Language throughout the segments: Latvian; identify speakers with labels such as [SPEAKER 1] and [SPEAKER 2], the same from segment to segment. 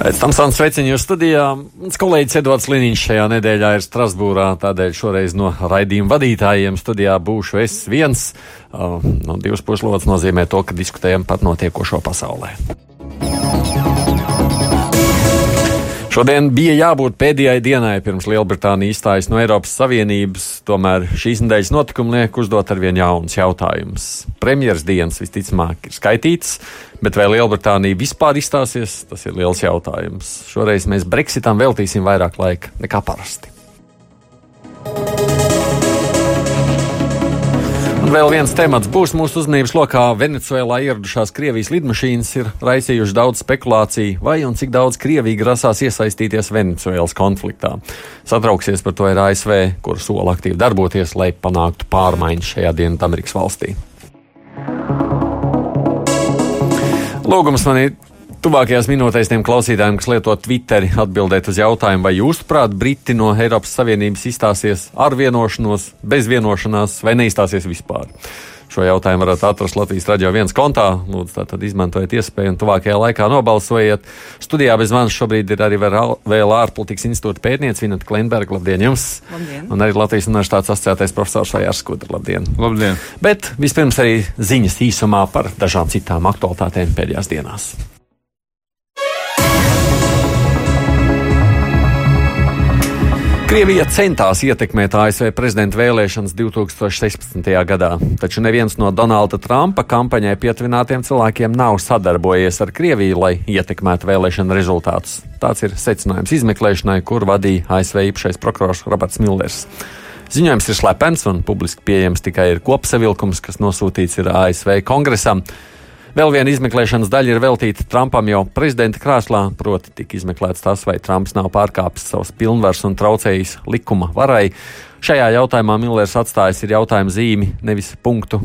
[SPEAKER 1] Tamsāns sveicienu jūs studijā. Mans kolēģis Edvards Liniņš šajā nedēļā ir Strasbūrā, tādēļ šoreiz no raidījuma vadītājiem studijā būšu es viens. Uh, no divas puslodes nozīmē to, ka diskutējam par notiekošo pasaulē. Šodien bija jābūt pēdējai dienai pirms Lielbritānija izstājas no Eiropas Savienības, tomēr šīs nedēļas notikumi liek uzdot arvien jaunus jautājumus. Premjeras dienas visticamāk ir skaitītas, bet vai Lielbritānija vispār izstāsies, tas ir liels jautājums. Šoreiz mēs Brexitam veltīsim vairāk laika nekā parasti. Un vēl viens temats būs mūsu uzmanības lokā. Venecuēlā ieradušās Krievijas lidmašīnas ir raisījušas daudz spekulāciju, vai un cik daudz Krievija grasās iesaistīties Venecuēlas konfliktā. Satrauksies par to ir ASV, kur sola aktīvi darboties, lai panāktu pārmaiņas šajā Dienvidamerikas valstī. Lūgums man ir Tuvākajās minūtēs tiem klausītājiem, kas lieto Twitteri, atbildēt uz jautājumu, vai jūsuprāt, Briti no Eiropas Savienības izstāsies ar vienošanos, bez vienošanās vai neizstāsies vispār. Šo jautājumu varat atrast Latvijas radio viens kontā. Lūdzu, tātad izmantojiet iespēju un tuvākajā laikā nobalsojiet. Studijā bez manis šobrīd ir arī vēl ārpolitikas institūta pētniece Vineta Klimberga. Labdien jums!
[SPEAKER 2] Labdien.
[SPEAKER 1] Un arī Latvijas universitātes asociētais profesors Vajārs Skudra. Labdien!
[SPEAKER 3] Labdien!
[SPEAKER 1] Bet vispirms arī ziņas īsumā par dažām citām aktualitātēm pēdējās dienās. Krievija centās ietekmēt ASV prezidenta vēlēšanas 2016. gadā, taču neviens no Donalda Trumpa kampaņai pietuvinātiem cilvēkiem nav sadarbojies ar Krieviju, lai ietekmētu vēlēšanu rezultātus. Tāds ir secinājums izmeklēšanai, kur vadīja ASV īpašais prokurors Roberts Millers. Ziņojums ir slepens un publiski pieejams tikai ir kopsavilkums, kas nosūtīts ir ASV kongresam. Vēl viena izmeklēšanas daļa ir veltīta Trumpam jau prezidenta krēslā, proti, tika izmeklēts tas, vai Trumps nav pārkāpis savus pilnvars un traucējis likuma varai. Šajā jautājumā Millers atstājis ir jautājuma zīmi, nevis punktu.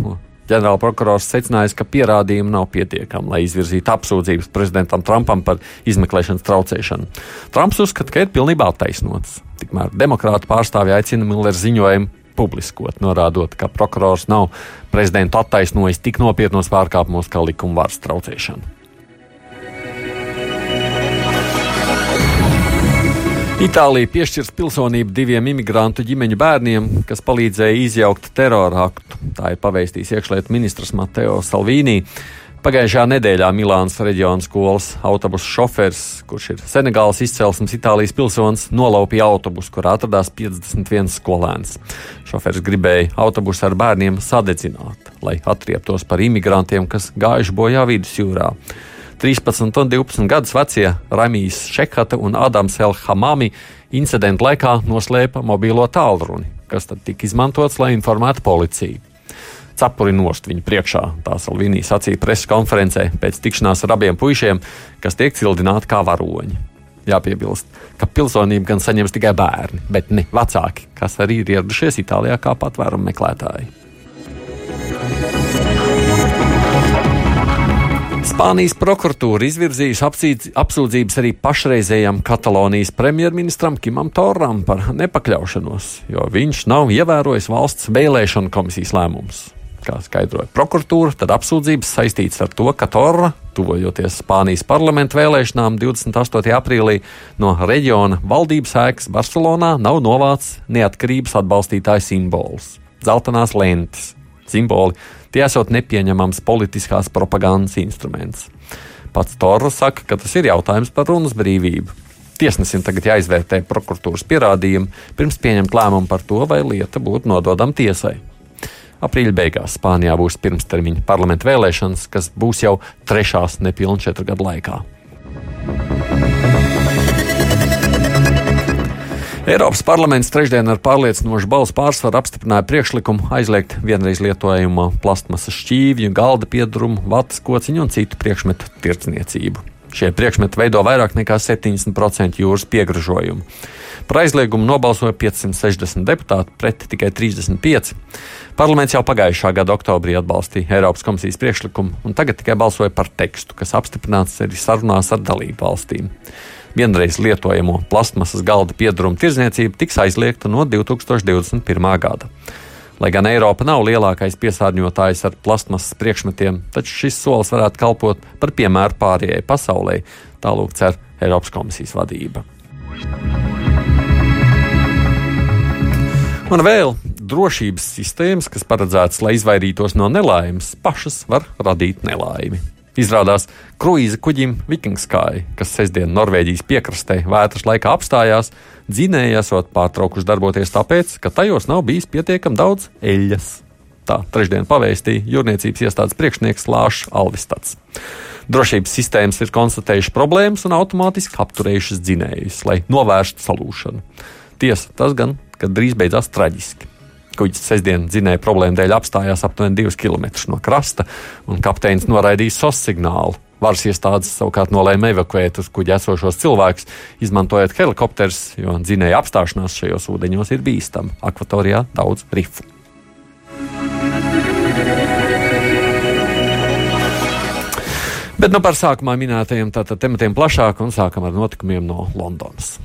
[SPEAKER 1] Ģenerāla prokurors secinājis, ka pierādījumi nav pietiekami, lai izvirzītu apsūdzības prezidentam Trumpam par izmeklēšanas traucēšanu. Trumps uzskata, ka ir pilnībā attaisnots. Tikmēr demokrāta pārstāvja aicina Millers ziņojumu publiskot, norādot, ka prokurors nav prezidentu attaisnojis tik nopietnos pārkāpumos kā likuma varas traucēšana. Itālija piešķirs pilsonību diviem imigrantu ģimeņu bērniem, kas palīdzēja izjaukt terora aktu. Tā ir paveistījis iekšlietu ministrs Mateo Salvīnī. Pagājušā nedēļā Milānas reģiona skolas autobusu šofers, kurš ir Senegālas izcelsmes Itālijas pilsonis, nolaupīja autobusu, kurā atradās 51 skolēns. Šofers gribēja autobusu ar bērniem sadedzināt, lai atrieptos par imigrantiem, kas gājuši bojā vidusjūrā. 13 un 12 gadus vecie Ramijas Šekata un Adams Elhamami incidentu laikā noslēpa mobilo tālruni, kas tad tika izmantots, lai informētu policiju cepuri nost viņu priekšā. Tā Salvīnī sacīja preses konferencē pēc tikšanās ar abiem puišiem, kas tiek cildināti kā varoņi. Jāpiebilst, ka pilsonību gan saņems tikai bērni, bet ne vecāki, kas arī ir ieradušies Itālijā kā patvērumu meklētāji. Spānijas prokuratūra izvirzījusi apsūdzības arī pašreizējam Katalonijas premjerministram Kimam Toram par nepakļaušanos, jo viņš nav ievērojis valsts vēlēšanu komisijas lēmumus kā skaidroja prokuratūra, tad apsūdzības saistītas ar to, ka Torra, tuvojoties Spānijas parlamentu vēlēšanām 28. aprīlī, no reģiona valdības ēkas Barcelonā nav novācis neatkarības atbalstītāju simbols - dzeltenās lentes. Simboli tie esot nepieņemams politiskās propagandas instruments. Pats Torra saka, ka tas ir jautājums par runas brīvību. Tiesnesim tagad jāizvērtē prokuratūras pierādījumi, pirms pieņemt lēmumu par to, vai lieta būtu nododama tiesai. Aprīļa beigās Spānijā būs pirmstermiņa parlamenta vēlēšanas, kas būs jau trešās nepilnu četru gadu laikā. Eiropas parlaments trešdien ar pārliecinošu balsu pārsvaru apstiprināja priekšlikumu aizliegt vienreiz lietojamo plastmasas šķīvju, galda piedurumu, vatas kociņu un citu priekšmetu tirdzniecību. Šie priekšmeti veido vairāk nekā 70% jūras piegražojumu. Par aizliegumu nobalsoja 560 deputāti pret tikai 35. Parlaments jau pagājušā gada oktobrī atbalstīja Eiropas komisijas priekšlikumu, un tagad tikai balsoja par tekstu, kas apstiprināts arī sarunās ar dalību valstīm. Vienreiz lietojamo plastmasas galda piedaruma tirzniecība tiks aizliegta no 2021. gada. Lai gan Eiropa nav lielākais piesārņotājs ar plastmasas priekšmetiem, taču šis solis varētu kalpot par piemēru pārējai pasaulē, tālūk cer Eiropas komisijas vadība. Un vēl drošības sistēmas, kas paredzētas, lai izvairītos no nelaimes, pašas var radīt nelaimi. Izrādās, kruīza kuģim Vikingskai, kas sestdien Norvēģijas piekrastē vētras laikā apstājās, dzinēji esot pārtraukuši darboties tāpēc, ka tajos nav bijis pietiekami daudz eļļas. Tā trešdien pavēstīja jūrniecības iestādes priekšnieks Lāšs Alvistats. Drošības sistēmas ir konstatējušas problēmas un automātiski apturējušas dzinējus, lai novērstu salūšanu. Tiesa, tas gan, kad drīz beidzās traģiski. Kuģis sestdien dzinēja problēmu dēļ apstājās aptuveni 2 km no krasta, un kapteinis noraidīja SOS signālu. Varas iestādes savukārt nolēma evakuēt uz kuģa esošos cilvēkus, izmantojot helikopterus, jo dzinēja apstāšanās šajos ūdeņos ir bīstama. Akvatorijā daudz rifu. Bet nu par sākumā minētajiem tematiem plašāk un sākam ar notikumiem no Londonas.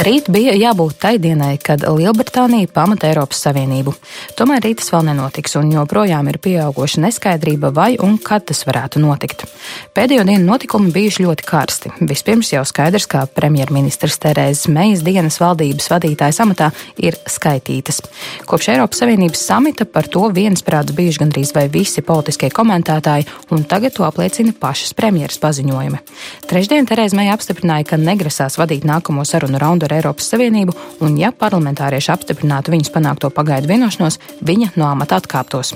[SPEAKER 2] Rīt bija jābūt tai dienai, kad Lielbritānija pamata Eiropas Savienību. Tomēr rīt tas vēl nenotiks, un joprojām ir pieauguša neskaidrība, vai un kad tas varētu notikt. Pēdējo dienu notikumi bijuši ļoti karsti. Vispirms jau skaidrs, ka premjerministrs Terēzes Meijas dienas valdības vadītājas amatā ir skaitītas. Kopš Eiropas Savienības samita par to viensprāts bijuši gandrīz vai visi politiskie komentētāji, un tagad to apliecina pašas premjeras paziņojumi. Trešdien Terēza Meija apstiprināja, ka negrasās vadīt nākamo sarunu raundu ar Eiropas Savienību, un ja parlamentārieši apstiprinātu viņas panākto pagaidu vienošanos, viņa no amata atkāptos.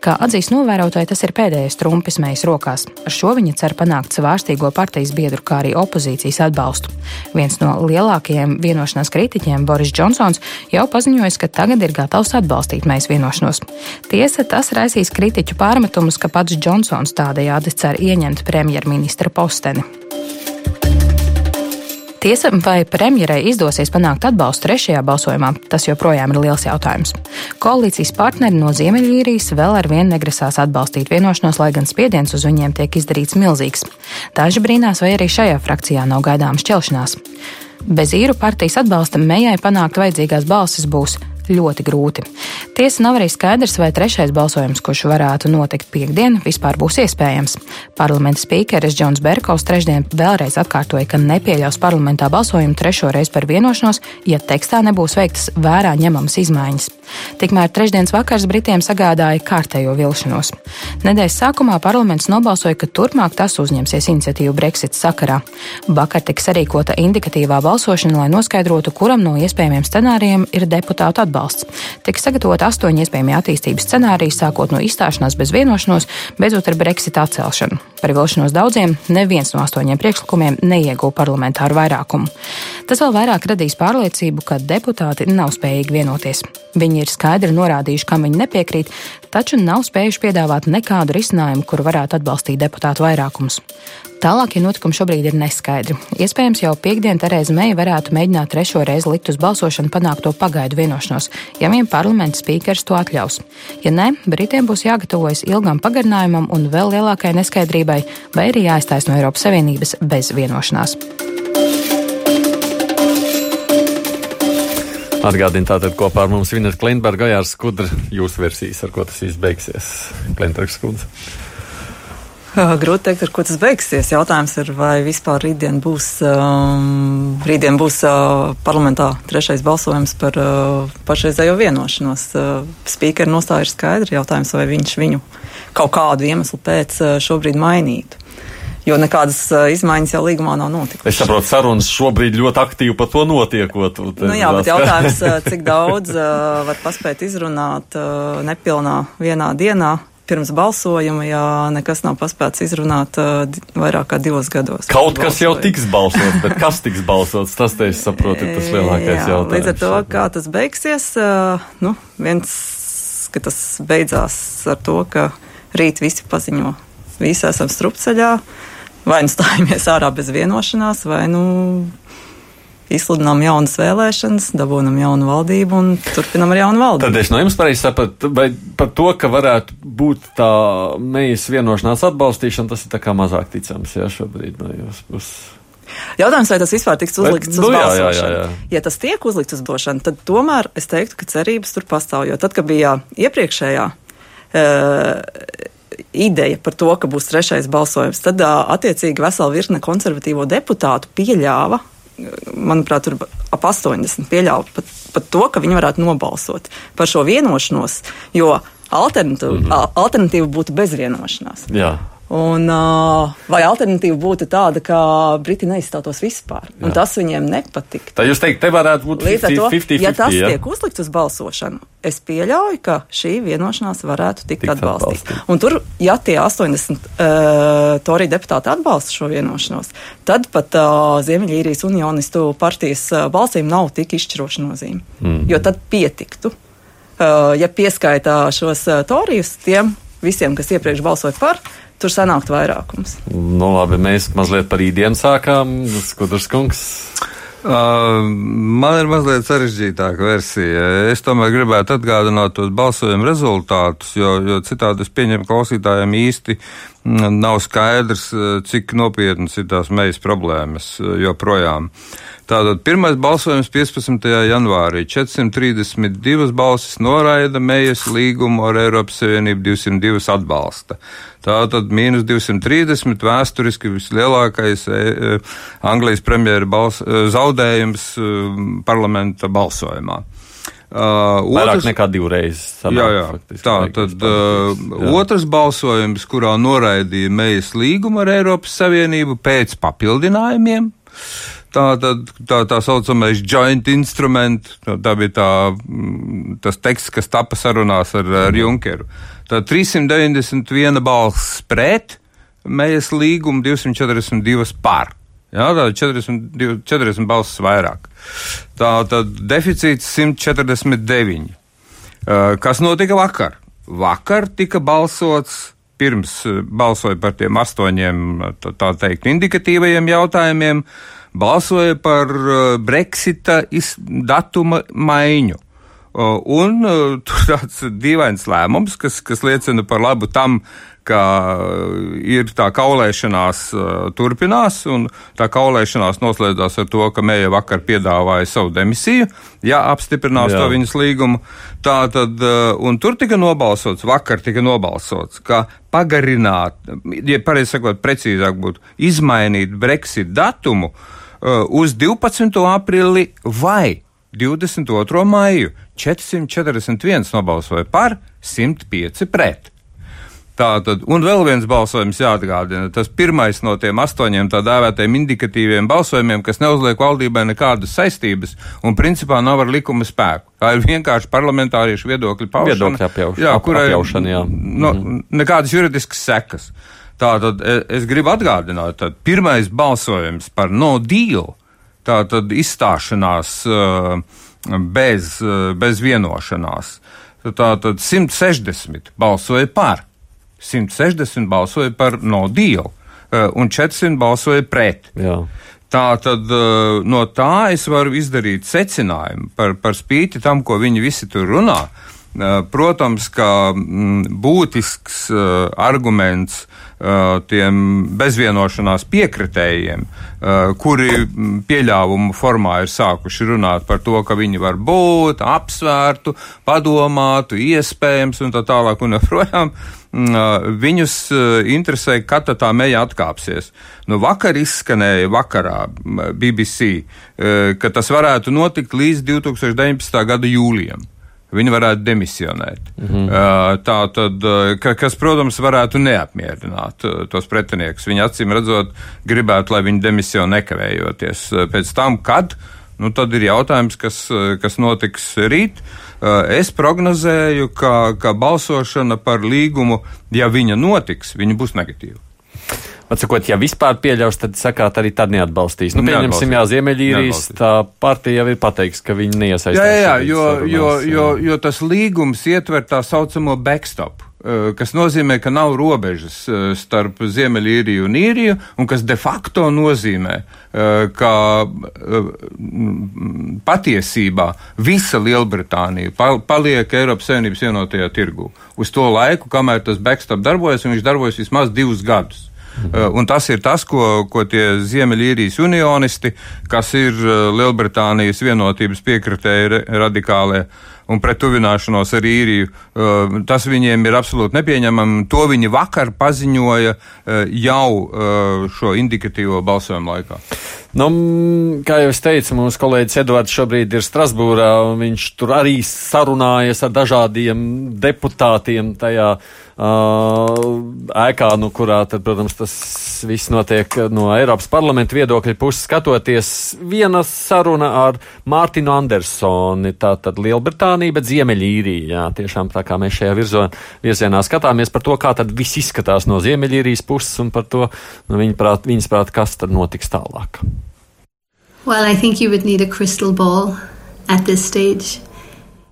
[SPEAKER 2] Kā atzīst novērotāji, tas ir pēdējais trumpis mējas rokās. Ar šo viņa cer panākt savārstīgo partijas biedru, kā arī opozīcijas atbalstu. Viens no lielākajiem vienošanās kritiķiem, Boris Džonsons, jau paziņojis, ka tagad ir gatavs atbalstīt mējas vienošanos. Tiesa, tas raisīs kritiķu pārmetumus, ka pats Džonsons tādējādi cer ieņemt premjerministra posteni. Tiesa, vai premjerai izdosies panākt atbalstu trešajā balsojumā, tas joprojām ir liels jautājums. Koalīcijas partneri no Ziemeļīrijas vēl ar vienu negrasās atbalstīt vienošanos, lai gan spiediens uz viņiem tiek izdarīts milzīgs. Daži brīnās, vai arī šajā frakcijā nav gaidāmas šķelšanās. Bez īru partijas atbalsta mejai panākt vajadzīgās balsis būs ļoti grūti. Tiesa nav arī skaidrs, vai trešais balsojums, kurš varētu notikt piekdien, vispār būs iespējams. Parlamenta spīkeris Džons Berkovs trešdien vēlreiz atkārtoja, ka nepieļaus parlamentā balsojumu trešo reizi par vienošanos, ja tekstā nebūs veiktas vērā ņemamas izmaiņas. Tikmēr trešdienas vakars Britiem sagādāja kārtējo vilšanos. Nedēļas sākumā parlaments nobalsoja, ka turpmāk tas uzņemsies iniciatīvu Brexit sakarā. Vakar tika sarīkota indikatīvā balsošana, lai noskaidrotu, kuram no iespējamiem scenārijiem ir deputātu atbalsts atbalsts. Tika sagatavot astoņi iespējamie attīstības scenāriji, sākot no izstāšanās bez vienošanos, beidzot ar Brexit atcelšanu. Par vilšanos daudziem neviens no astoņiem priekšlikumiem neieguva parlamentāru vairākumu. Tas vēl vairāk radīs pārliecību, ka deputāti nav spējīgi vienoties. Viņi ir skaidri norādījuši, kam viņi nepiekrīt, taču nav spējuši piedāvāt nekādu risinājumu, kuru varētu atbalstīt deputātu vairākums. Tālākie notikumi šobrīd ir neskaidri. Iespējams, jau piekdien Terēza Meija varētu mēģināt trešo reizi likt uz balsošanu panākto pagaidu vienošanos, ja vien parlamenta spīkers to atļaus. Ja nē, Britiem būs jāgatavojas ilgam pagarinājumam un vēl lielākai neskaidrībai, vai arī jāiztais no Eiropas Savienības bez vienošanās.
[SPEAKER 1] Atgādini tātad kopā ar mums Vineta Klintberga, Gajārs Skudra, jūsu versijas, ar ko tas viss beigsies. Klintbergs Skudra.
[SPEAKER 3] Grūti teikt, ar ko tas beigsies. Jautājums ir, vai vispār rītdien būs, um, rītdien būs uh, parlamentā trešais balsojums par uh, pašreizējo vienošanos. Uh, Spīkera nostāja ir skaidra. Jautājums, vai viņš viņu kaut kādu iemeslu pēc uh, šobrīd mainītu. Jo nekādas uh, izmaiņas jau līgumā nav notikušas.
[SPEAKER 1] Es saprotu, sarunas šobrīd ļoti aktīvi par to notiekot.
[SPEAKER 3] Nu jā, bet jautājums, uh, cik daudz uh, var paspēt izrunāt nepilnā vienā dienā pirms balsojuma, ja nekas nav paspēts izrunāt vairāk kā divos gados.
[SPEAKER 1] Kaut kas jau tiks balsots, bet kas tiks balsots, tas te es saprotu, ir tas lielākais Jā, jautājums.
[SPEAKER 3] Līdz ar to, kā tas beigsies, nu, viens, ka tas beidzās ar to, ka rīt visi paziņo visi esam strupceļā, vai nu stājamies ārā bez vienošanās, vai nu izsludinām jaunas vēlēšanas, dabūjam jaunu valdību un turpinām ar jaunu valdību.
[SPEAKER 1] Tad es no jums pareizi sapratu, vai par to, ka varētu būt tā mejas vienošanās atbalstīšana, tas ir tā kā mazāk ticams, jā, šobrīd no jūsu puses.
[SPEAKER 3] Jautājums, vai tas vispār tiks uzlikts
[SPEAKER 1] nu,
[SPEAKER 3] uz
[SPEAKER 1] jā,
[SPEAKER 3] balsošanu?
[SPEAKER 1] jā, jā.
[SPEAKER 3] Ja tas tiek uzlikts uz balsošanu, tad tomēr es teiktu, ka cerības tur pastāv. Jo tad, kad bija iepriekšējā uh, ideja par to, ka būs trešais balsojums, tad attiecīgi vesela virkne konservatīvo deputātu pieļāva. Manuprāt, tur ap 80 pieļāva pat, pat to, ka viņi varētu nobalsot par šo vienošanos, jo alternatīva, mm -hmm. alternatīva būtu bez vienošanās.
[SPEAKER 1] Jā.
[SPEAKER 3] Un, uh, vai alternatīva būtu tāda, ka Briti neizstātos vispār? Tas viņiem nepatiktu.
[SPEAKER 1] Tā jūs teikt, te varētu būt
[SPEAKER 3] Līdz ar to,
[SPEAKER 1] 50-50.
[SPEAKER 3] ja tas
[SPEAKER 1] jā?
[SPEAKER 3] tiek uzlikts uz balsošanu, es pieļauju, ka šī vienošanās varētu tikt,
[SPEAKER 1] Tikt
[SPEAKER 3] atbalstīta.
[SPEAKER 1] atbalstīta.
[SPEAKER 3] Un tur, ja tie 80 uh, Torija deputāti atbalsta šo vienošanos, tad pat uh, Ziemeļīrijas unionistu partijas uh, balsīm nav tik izšķiroša nozīme. Mm. Jo tad pietiktu, uh, ja pieskaitā šos uh, Torijus tiem visiem, kas iepriekš balsoja par, tur sanākt vairākums.
[SPEAKER 1] Nu, labi, mēs mazliet par īdienu sākām. Skudrs kungs.
[SPEAKER 4] Uh, man ir mazliet sarežģītāka versija. Es tomēr gribētu atgādināt tos balsojumu rezultātus, jo, jo citādi es pieņemu klausītājiem īsti nav skaidrs, uh, cik nopietnas ir tās mejas problēmas uh, joprojām. Tātad pirmais balsojums 15. janvārī 432 balsis noraida mejas līgumu ar Eiropas Savienību 202 atbalsta. Tātad mīnus 230 vēsturiski vislielākais e, e, Anglijas premjera bals, e, zaudējums e, parlamenta balsojumā. Uh,
[SPEAKER 1] Vairāk nekā divreiz. sanāk,
[SPEAKER 4] Jā, jā.
[SPEAKER 1] faktiski,
[SPEAKER 4] Tā tad uh,
[SPEAKER 1] Jā.
[SPEAKER 4] otrs balsojums, kurā noraidīja Mejas līgumu ar Eiropas Savienību pēc papildinājumiem. Tā, tad, tā, tā saucamais joint instrument, tā, tā bija tā, mm, tas teksts, kas tapa sarunās ar, ar Junkeru. Tā 391 balss pret, Mejas līgumu 242 par. Jā, tā ir 40, 40 balsis vairāk. Tā tad deficīts 149. Uh, Kas notika vakar? Vakar tika balsots, pirms uh, balsoja par tiem astoņiem, uh, tā, tā teikt, indikatīvajiem jautājumiem, balsoja par uh, Brexita datuma maiņu. Uh, Un uh, tur tāds dīvains lēmums, kas, kas liecina par labu tam, ka ir tā kaulēšanās turpinās, un tā kaulēšanās noslēdzās ar to, ka Mēja vakar piedāvāja savu demisiju, ja apstiprinās
[SPEAKER 1] Jā.
[SPEAKER 4] to viņas līgumu. Tā tad, un tur tika nobalsots, vakar tika nobalsots, ka pagarināt, ja pareizi sakot, precīzāk būtu, izmainīt Brexit datumu uh, uz 12. aprili vai 22. maiju 441 nobalsoja par, 105 pret. Tātad, un vēl viens balsojums jāatgādina. Tas pirmais no tiem astoņiem tā dēvētajiem indikatīviem balsojumiem, kas neuzliek valdībai nekādas saistības un principā nav ar likuma spēku. Tā ir vienkārši parlamentāriešu viedokļu paušana.
[SPEAKER 1] Viedokļu apjauš-
[SPEAKER 4] jā, kurai
[SPEAKER 1] apjaušana, jā.
[SPEAKER 4] No, nekādas juridiskas sekas. Tātad e- es gribu atgādināt, ka pirmais balsojums par no deal, tātad izstāšanās uh, bez, uh, bez vienošanās, tātad 160 balsoja par. 160 balsoja par no deal, un 400 balsoja pret.
[SPEAKER 1] Jā.
[SPEAKER 4] Tā tad no tā es varu izdarīt secinājumu par, par spīti tam, ko viņi visi tur runā. Protams, ka būtisks arguments uh, tiem bezvienošanās piekritējiem, kuri pieļāvumu formā ir sākuši runāt par to, ka viņi var būt, apsvērtu, padomātu, iespējams un tā tālāk un joprojām. Viņus interesē, kad tā meja atkāpsies. Nu, vakar izskanēja vakarā BBC, ka tas varētu notikt līdz 2019. gada jūlijam. Viņi varētu demisionēt. Mm -hmm. Tā tad, ka, kas, protams, varētu neapmierināt tos pretiniekus. Viņi acīm redzot, gribētu, lai viņi demisionē nekavējoties pēc tam, kad. Nu, tad ir jautājums, kas, kas notiks rīt. Es prognozēju, ka, ka balsošana par līgumu, ja viņa notiks, viņa būs negatīva.
[SPEAKER 1] Atsakot, ja vispār pieļaus, tad sakāt, arī tad neatbalstīs. Nu, pieņemsim, jā, Ziemeļīrijas partija jau ir pateikusi, ka viņi neiesaistās.
[SPEAKER 4] jā, jā jo, jo,
[SPEAKER 1] sarunās,
[SPEAKER 4] jo, jo tas līgums ietver tā saucamo backstop. Eh, kas nozīmē, ka nav robežas eh, starp Ziemeļīriju un Īriju, un kas de facto nozīmē, eh, ka patiesībā visa Lielbritānija paliek Eiropas Savienības vienotajā tirgū. Uz to laiku, kamēr tas backstop darbojas, un viņš darbojas vismaz divus gadus. Un tas ir tas, ko, ko tie Ziemeļīrijas unionisti, kas ir Lielbritānijas vienotības piekritēji radikālie, uh, un pret tuvināšanos ar īriju. Uh, tas viņiem ir absolūti nepieņemami. To viņi vakar paziņoja uh, jau uh, šo indikatīvo balsojumu laikā.
[SPEAKER 1] Nu, kā jau es teicu, mūsu kolēģis Edvards šobrīd ir Strasbūrā, un viņš tur arī sarunājas ar dažādiem deputātiem tajā uh, ēkā, nu, kurā, tad, protams, tas viss notiek no Eiropas parlamenta viedokļa puses skatoties. Viena saruna ar Mārtiņu Andersoni, tā tad Lielbritānija, bet Ziemeļīrija. Jā, tiešām tā kā mēs šajā virzo, virzienā skatāmies par to, kā tad viss izskatās no Ziemeļīrijas puses un par to, nu, viņa prāt, viņas prāt, kas tad notiks tālāk.
[SPEAKER 5] Well, I think you would need a crystal ball at this stage.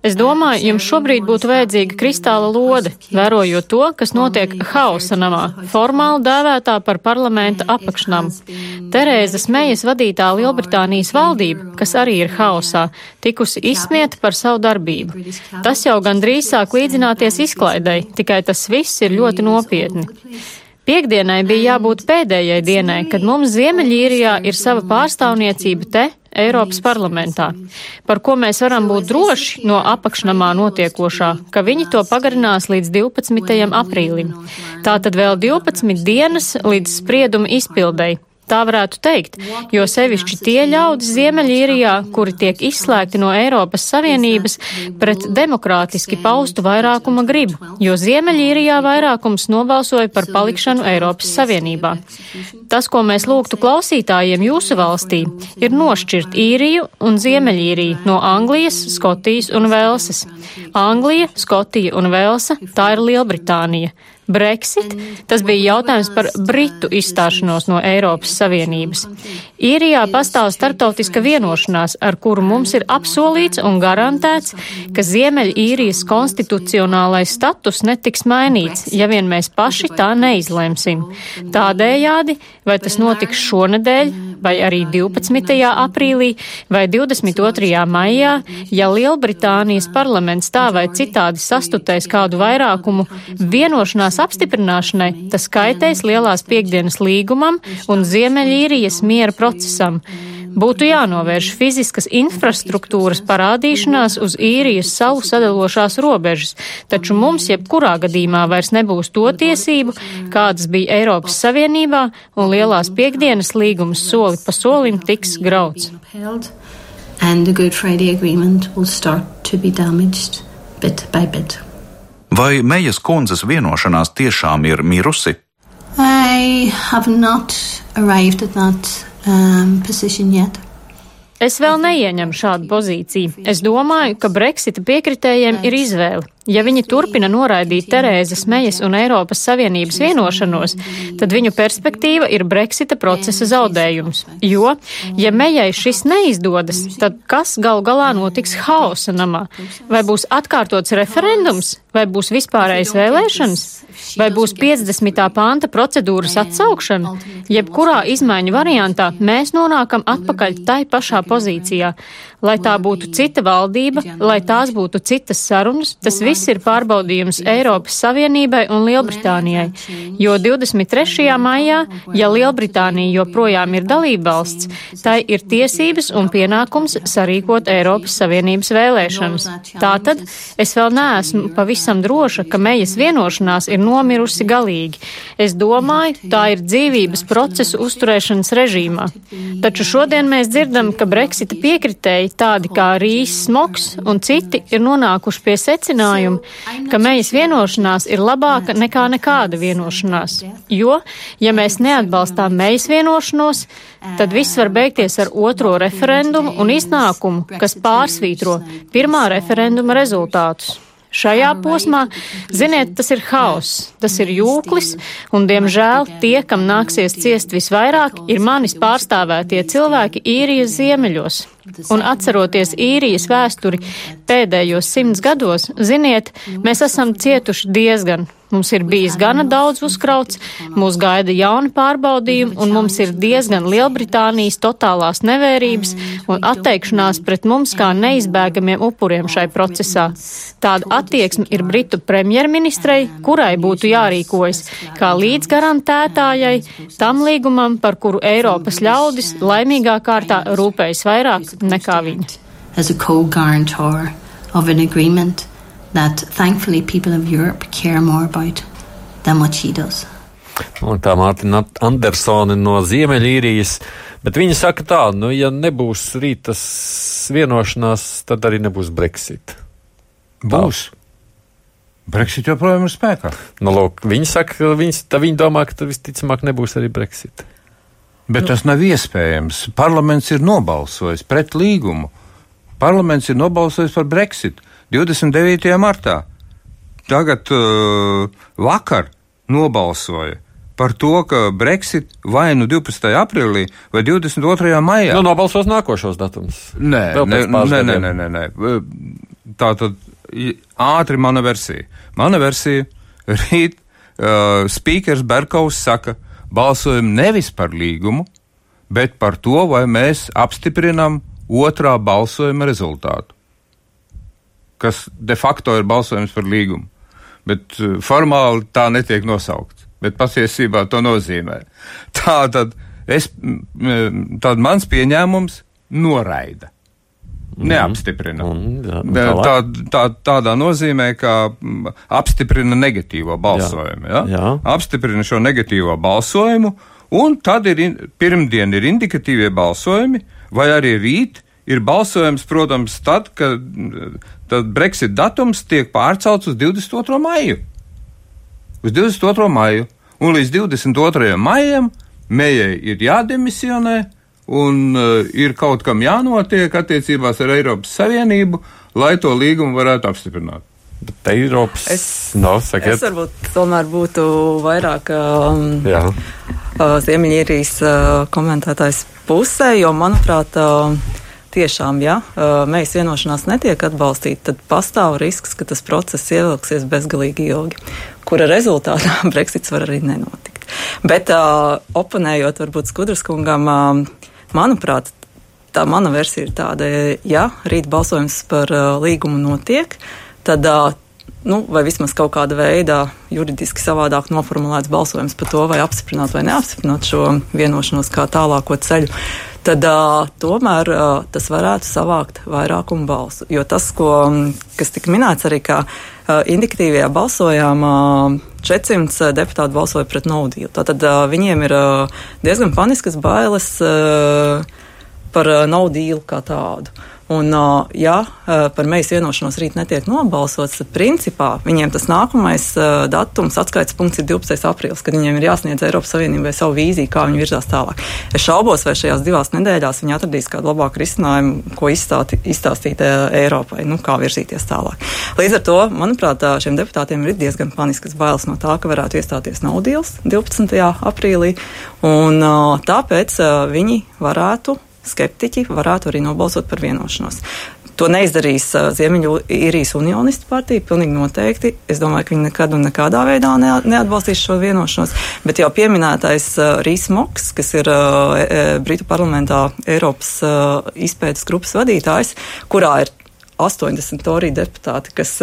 [SPEAKER 6] Es domāju, jums šobrīd būtu vajadzīga kristāla lode, vērojot to, kas notiek hausa namā, formāli dēvētā par parlamenta apakšnamu. Terēzes Mejas vadītā Lielbritānijas valdība, kas arī ir hausā, tikusi izsmieta par savu darbību. Tas jau gandrīz sāk līdzināties izklaidai, tikai tas viss ir ļoti nopietni. Piektdienai bija jābūt pēdējai dienai, kad mums Ziemeļīrijā ir sava pārstāvniecība te, Eiropas parlamentā, par ko mēs varam būt droši no apakšnamā notiekošā, ka viņi to pagarinās līdz 12. aprīlim. Tātad vēl 12 dienas līdz sprieduma izpildēji. Tā varētu teikt, jo sevišķi tie ļaudis Ziemeļīrijā, kuri tiek izslēgti no Eiropas Savienības pret demokrātiski paustu vairākuma gribu, jo Ziemeļīrijā vairākums nobalsoja par palikšanu Eiropas Savienībā. Tas, ko mēs lūgtu klausītājiem jūsu valstī, ir nošķirt īriju un Ziemeļīriju no Anglijas, Skotijas un Velses. Anglija, Skotija un Velsa - tā ir Lielbritānija. Brexit, tas bija jautājums par Britu izstāšanos no Eiropas Savienības. Īrijā pastāv startautiska vienošanās, ar kuru mums ir apsolīts un garantēts, ka Ziemeļīrijas konstitucionālais status netiks mainīts, ja vien mēs paši tā neizlemsim. Tādējādi, vai tas notiks šonedēļ, vai arī 12. aprīlī vai 22. maijā, ja Lielbritānijas parlaments tā vai citādi sastutēs kādu vairākumu vienošanās tās apstiprināšanai, tas kaitēs lielās piekdienas līgumam un Ziemeļīrijas miera procesam. Būtu jānovērš fiziskas infrastruktūras parādīšanās uz īrijas salu sadalošās robežas, taču mums jebkurā gadījumā vairs nebūs to tiesību, kādas bija Eiropas Savienībā, un lielās piekdienas līgums soli pa solim tiks grauts. And the Good Friday Agreement will start to be damaged bit by bit.
[SPEAKER 7] Vai Mejas kundzes vienošanās tiešām ir mirusi?
[SPEAKER 5] I have not arrived at that um, position yet.
[SPEAKER 6] Es vēl neieņemu šādu pozīciju. Es domāju, ka Brexita piekritējiem ir izvēle. Ja viņi turpina noraidīt Terēzes Mejas un Eiropas Savienības vienošanos, tad viņu perspektīva ir Brexita procesa zaudējums. Jo, ja Mejai šis neizdodas, tad kas gal galā notiks hausa namā? Vai būs atkārtots referendums, vai būs vispārējais vēlēšanas? Vai būs 50. panta procedūras atsaukšana? Jebkurā izmaiņu variantā mēs nonākam atpakaļ tai pašā pozīcijā. Lai tā būtu cita valdība, lai tās būtu citas sarunas, tas viss ir pārbaudījums Eiropas Savienībai un Lielbritānijai. Jo 23. maijā, ja Lielbritānija joprojām ir dalībvalsts, tai ir tiesības un pienākums sarīkot Eiropas Savienības vēlēšanas. Tātad es vēl neesmu pavisam droša, ka mejas vienošanās ir nomirusi galīgi. Es domāju, tā ir dzīvības procesu uzturēšanas režīmā. Taču šodien mēs dzirdam, ka Brexita piekritēji kolēģi, tādi kā Rīs Smoks un citi, ir nonākuši pie secinājuma, ka mejas vienošanās ir labāka nekā nekāda vienošanās. Jo, ja mēs neatbalstām mejas vienošanos, tad viss var beigties ar otro referendumu un iznākumu, kas pārsvītro pirmā referenduma rezultātus. Šajā posmā, ziniet, tas ir hauss, tas ir jūklis, un, diemžēl, tie, kam nāksies ciest visvairāk, ir manis pārstāvētie cilvēki īrijas ziemeļos. Un atceroties īrijas vēsturi pēdējos simts gados, ziniet, mēs esam cietuši diezgan. Mums ir bijis gana daudz uzkrauts, mūs gaida jauni pārbaudījumi, un mums ir diezgan Lielbritānijas totālās nevērības un atteikšanās pret mums kā neizbēgamiem upuriem šai procesā. Tāda attieksme ir Britu premjerministrei, kurai būtu jārīkojas kā līdzgarantētājai tam līgumam, par kuru Eiropas ļaudis laimīgā kārtā rūpējas vairāk nekā viņa.
[SPEAKER 5] As a co-guarantor of an agreement that thankfully people of Europe care more about than what she does.
[SPEAKER 1] Un tā Mārtiņa Andersone no Ziemeļīrijas. Bet viņa saka tā, nu, ja nebūs rītas vienošanās, tad arī nebūs Brexit.
[SPEAKER 4] Būs. Brexit joprojām ir spēkā.
[SPEAKER 1] Nu, lūk, viņi saka, ka viņi, viņi domā, ka tad visticamāk nebūs arī Brexit.
[SPEAKER 4] Bet nu. tas nav iespējams. Parlaments ir nobalsojis pret līgumu. Parlaments ir nobalsojis par Brexit 29. martā. Tagad uh, vakar nobalsoja par to, ka Brexit vai nu 12. aprīlī vai 22. maijā.
[SPEAKER 1] Nu, nobalsos nākošos datumus.
[SPEAKER 4] Nē, nē, nē, nē, nē, nē, nē. Tā tad ātri mana versija. Mana versija rīt uh, spīkers Berkaus saka, balsojam nevis par līgumu, bet par to, vai mēs apstiprinam otrā balsojuma rezultātu, kas de facto ir balsojums par līgumu. Bet uh, formāli tā netiek nosaukts bet patiesībā to nozīmē. Tā tad es, tad mans pieņēmums noraida. Neapstiprina.
[SPEAKER 1] Mm, jā,
[SPEAKER 4] tā, tā, tādā nozīmē, ka apstiprina negatīvo balsojumu. Ja?
[SPEAKER 1] Jā.
[SPEAKER 4] Apstiprina šo negatīvo balsojumu, un tad ir pirmdien ir indikatīvie balsojumi, vai arī rīt ir balsojums, protams, tad, kad tad Brexit datums tiek pārcelts uz 22. maiju uz 22. maiju. Un līdz 22. maijam Mējai ir jādemisionē un uh, ir kaut kam jānotiek attiecībās ar Eiropas Savienību, lai to līgumu varētu apstiprināt.
[SPEAKER 1] Bet Eiropas
[SPEAKER 3] Es,
[SPEAKER 1] no, sakiet,
[SPEAKER 3] es varbūt tomēr būtu vairāk um,
[SPEAKER 1] jā.
[SPEAKER 3] uh, Ziemeļīrijas uh, komentētājs pusē, jo, manuprāt, uh, tiešām, ja mēs vienošanās netiek atbalstīta, tad pastāv risks, ka tas process ievilksies bezgalīgi ilgi, kura rezultātā Brexits var arī nenotikt. Bet uh, oponējot varbūt Skudraskungam, uh, manuprāt, tā mana versija ir tāda, ja rīt balsojums par uh, līgumu notiek, tad uh, nu, vai vismaz kaut kāda veida juridiski savādāk noformulēts balsojums par to, vai apstiprināt vai neapstiprināt šo vienošanos kā tālāko ceļu, tad uh, tomēr uh, tas varētu savākt vairākumu balsu. Jo tas, ko, kas tika minēts arī, ka uh, indikatīvajā balsojumā 400 deputāti balsoja pret naudīlu. Tātad uh, viņiem ir uh, diezgan paniskas bailes uh, par uh, naudīlu kā tādu. Un, ja par mēs vienošanos rīt netiek nobalsots, tad principā viņiem tas nākamais datums, atskaites punkts ir 12. aprīlis, kad viņiem ir jāsniedz Eiropas Savienībai savu vīziju, kā viņi virzās tālāk. Es šaubos, vai šajās divās nedēļās viņi atradīs kādu labāku risinājumu, ko izstāti, izstāstīt Eiropai, nu, kā virzīties tālāk. Līdz ar to, manuprāt, šiem deputātiem ir diezgan paniskas bailes no tā, ka varētu iestāties naudīls 12. aprīlī, un tāpēc viņi varētu skeptiķi varētu arī nobalsot par vienošanos. To neizdarīs Ziemeļīrijas unionistu partija, pilnīgi noteikti. Es domāju, ka viņi nekad un nekādā veidā ne, neatbalstīs šo vienošanos. Bet jau pieminētais Rīs Moks, kas ir uh, e, Britu parlamentā Eiropas izpētes grupas vadītājs, kurā ir 80 toriju deputāti, kas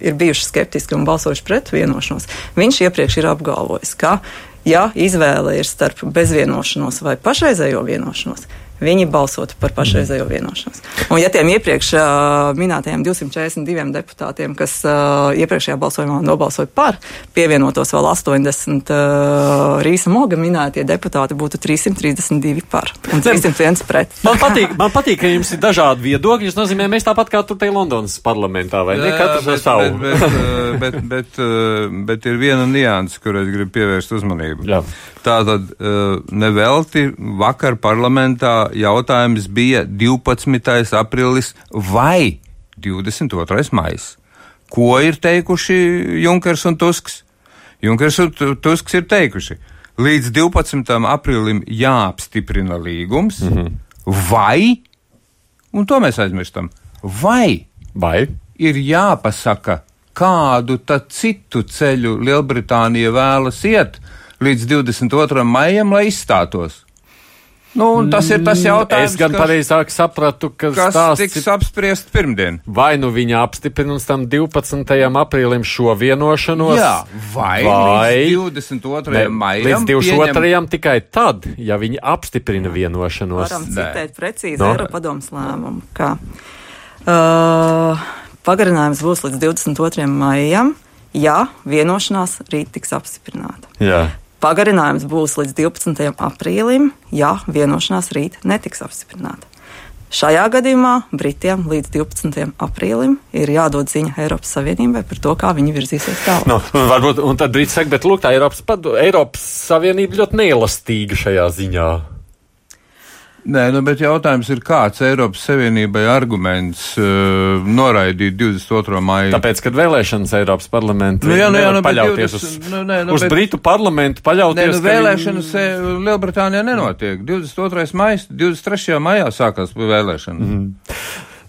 [SPEAKER 3] ir bijuši skeptiski un balsojuši pret vienošanos, viņš iepriekš ir apgalvojis, ka, ja izvēle ir starp bezvienošanos vai pašreizējo vienošanos, viņi balsotu par pašreizējo vienošanos. Un ja tiem iepriekš uh, minētajiem 242 deputātiem, kas uh, iepriekšējā balsojumā nobalsoja par, pievienotos vēl 80 uh, Rīsa Moga minētie deputāti, būtu 332 par un 301 pret.
[SPEAKER 1] Man patīk, man patīk, ka jums ir dažādi viedokļi. Tas nozīmē, mēs tāpat kā tur te Londonas parlamentā, vai ne? Katrs ar savu.
[SPEAKER 4] Bet, bet, bet, bet, bet ir viena nianses, kur es gribu pievērst uzmanību.
[SPEAKER 1] Jā.
[SPEAKER 4] Tātad nevelti vakar parlamentā jautājums bija 12. aprīlis vai 22. maijs. Ko ir teikuši Junkers un Tusks? Junkers un Tusks ir teikuši, līdz 12. aprīlim jāapstiprina līgums, mm -hmm. vai un to mēs aizmirstam. Vai,
[SPEAKER 1] Vai?
[SPEAKER 4] ir jāpasaka, kādu citu ceļu Lielbritānija vēlas iet līdz 22. maijam, lai izstātos? Nu, un tas ir tas jautājums,
[SPEAKER 1] Es gan
[SPEAKER 4] kas,
[SPEAKER 1] pareizāk sapratu, ka
[SPEAKER 4] kas
[SPEAKER 1] stāsts
[SPEAKER 4] tiks
[SPEAKER 1] ir
[SPEAKER 4] apspriest pirmdien.
[SPEAKER 1] vai nu viņa apstiprina tam 12. aprīlim šo vienošanos,
[SPEAKER 4] Jā, vai,
[SPEAKER 1] vai
[SPEAKER 4] līdz 22.
[SPEAKER 1] ne,
[SPEAKER 4] maijam.
[SPEAKER 1] līdz 22. tikai tad, ja viņi apstiprina vienošanos.
[SPEAKER 3] Varam citēt precīzi
[SPEAKER 1] No.
[SPEAKER 3] no. Eiropadomas lēmumu, ka uh, pagarinājums būs līdz 22. maijam, ja vienošanās rīt tiks apstiprināta.
[SPEAKER 1] Jā.
[SPEAKER 3] Pagarinājums būs līdz 12. aprīlim, ja vienošanās rīt netiks apstiprināta. Šajā gadījumā Britiem līdz 12. aprīlim ir jādod ziņa Eiropas Savienībai par to, kā viņi virzīsies tālāk.
[SPEAKER 1] Nu, un varbūt, un tad Brīsīs saka, bet lūk, tā Eiropas, padu, Eiropas Savienība ļoti neelastīga šajā ziņā.
[SPEAKER 4] Nē, nu, bet jautājums ir, kāds Eiropas Savienībai arguments uh, noraidīt 22. maiju?
[SPEAKER 1] Tāpēc, kad vēlēšanas Eiropas parlamentā
[SPEAKER 4] Nu jā, nu jā, nu,
[SPEAKER 1] paļauties
[SPEAKER 4] 20
[SPEAKER 1] uz,
[SPEAKER 4] nu nē, nu,
[SPEAKER 1] uz
[SPEAKER 4] bet-
[SPEAKER 1] Britu parlamentu, paļauties
[SPEAKER 4] Nē, nu,
[SPEAKER 1] ka
[SPEAKER 4] vēlēšanas viņi... Lielbritānijā nenotiek. 22. maijā, 23. maijā sākās vēlēšanas. Mm.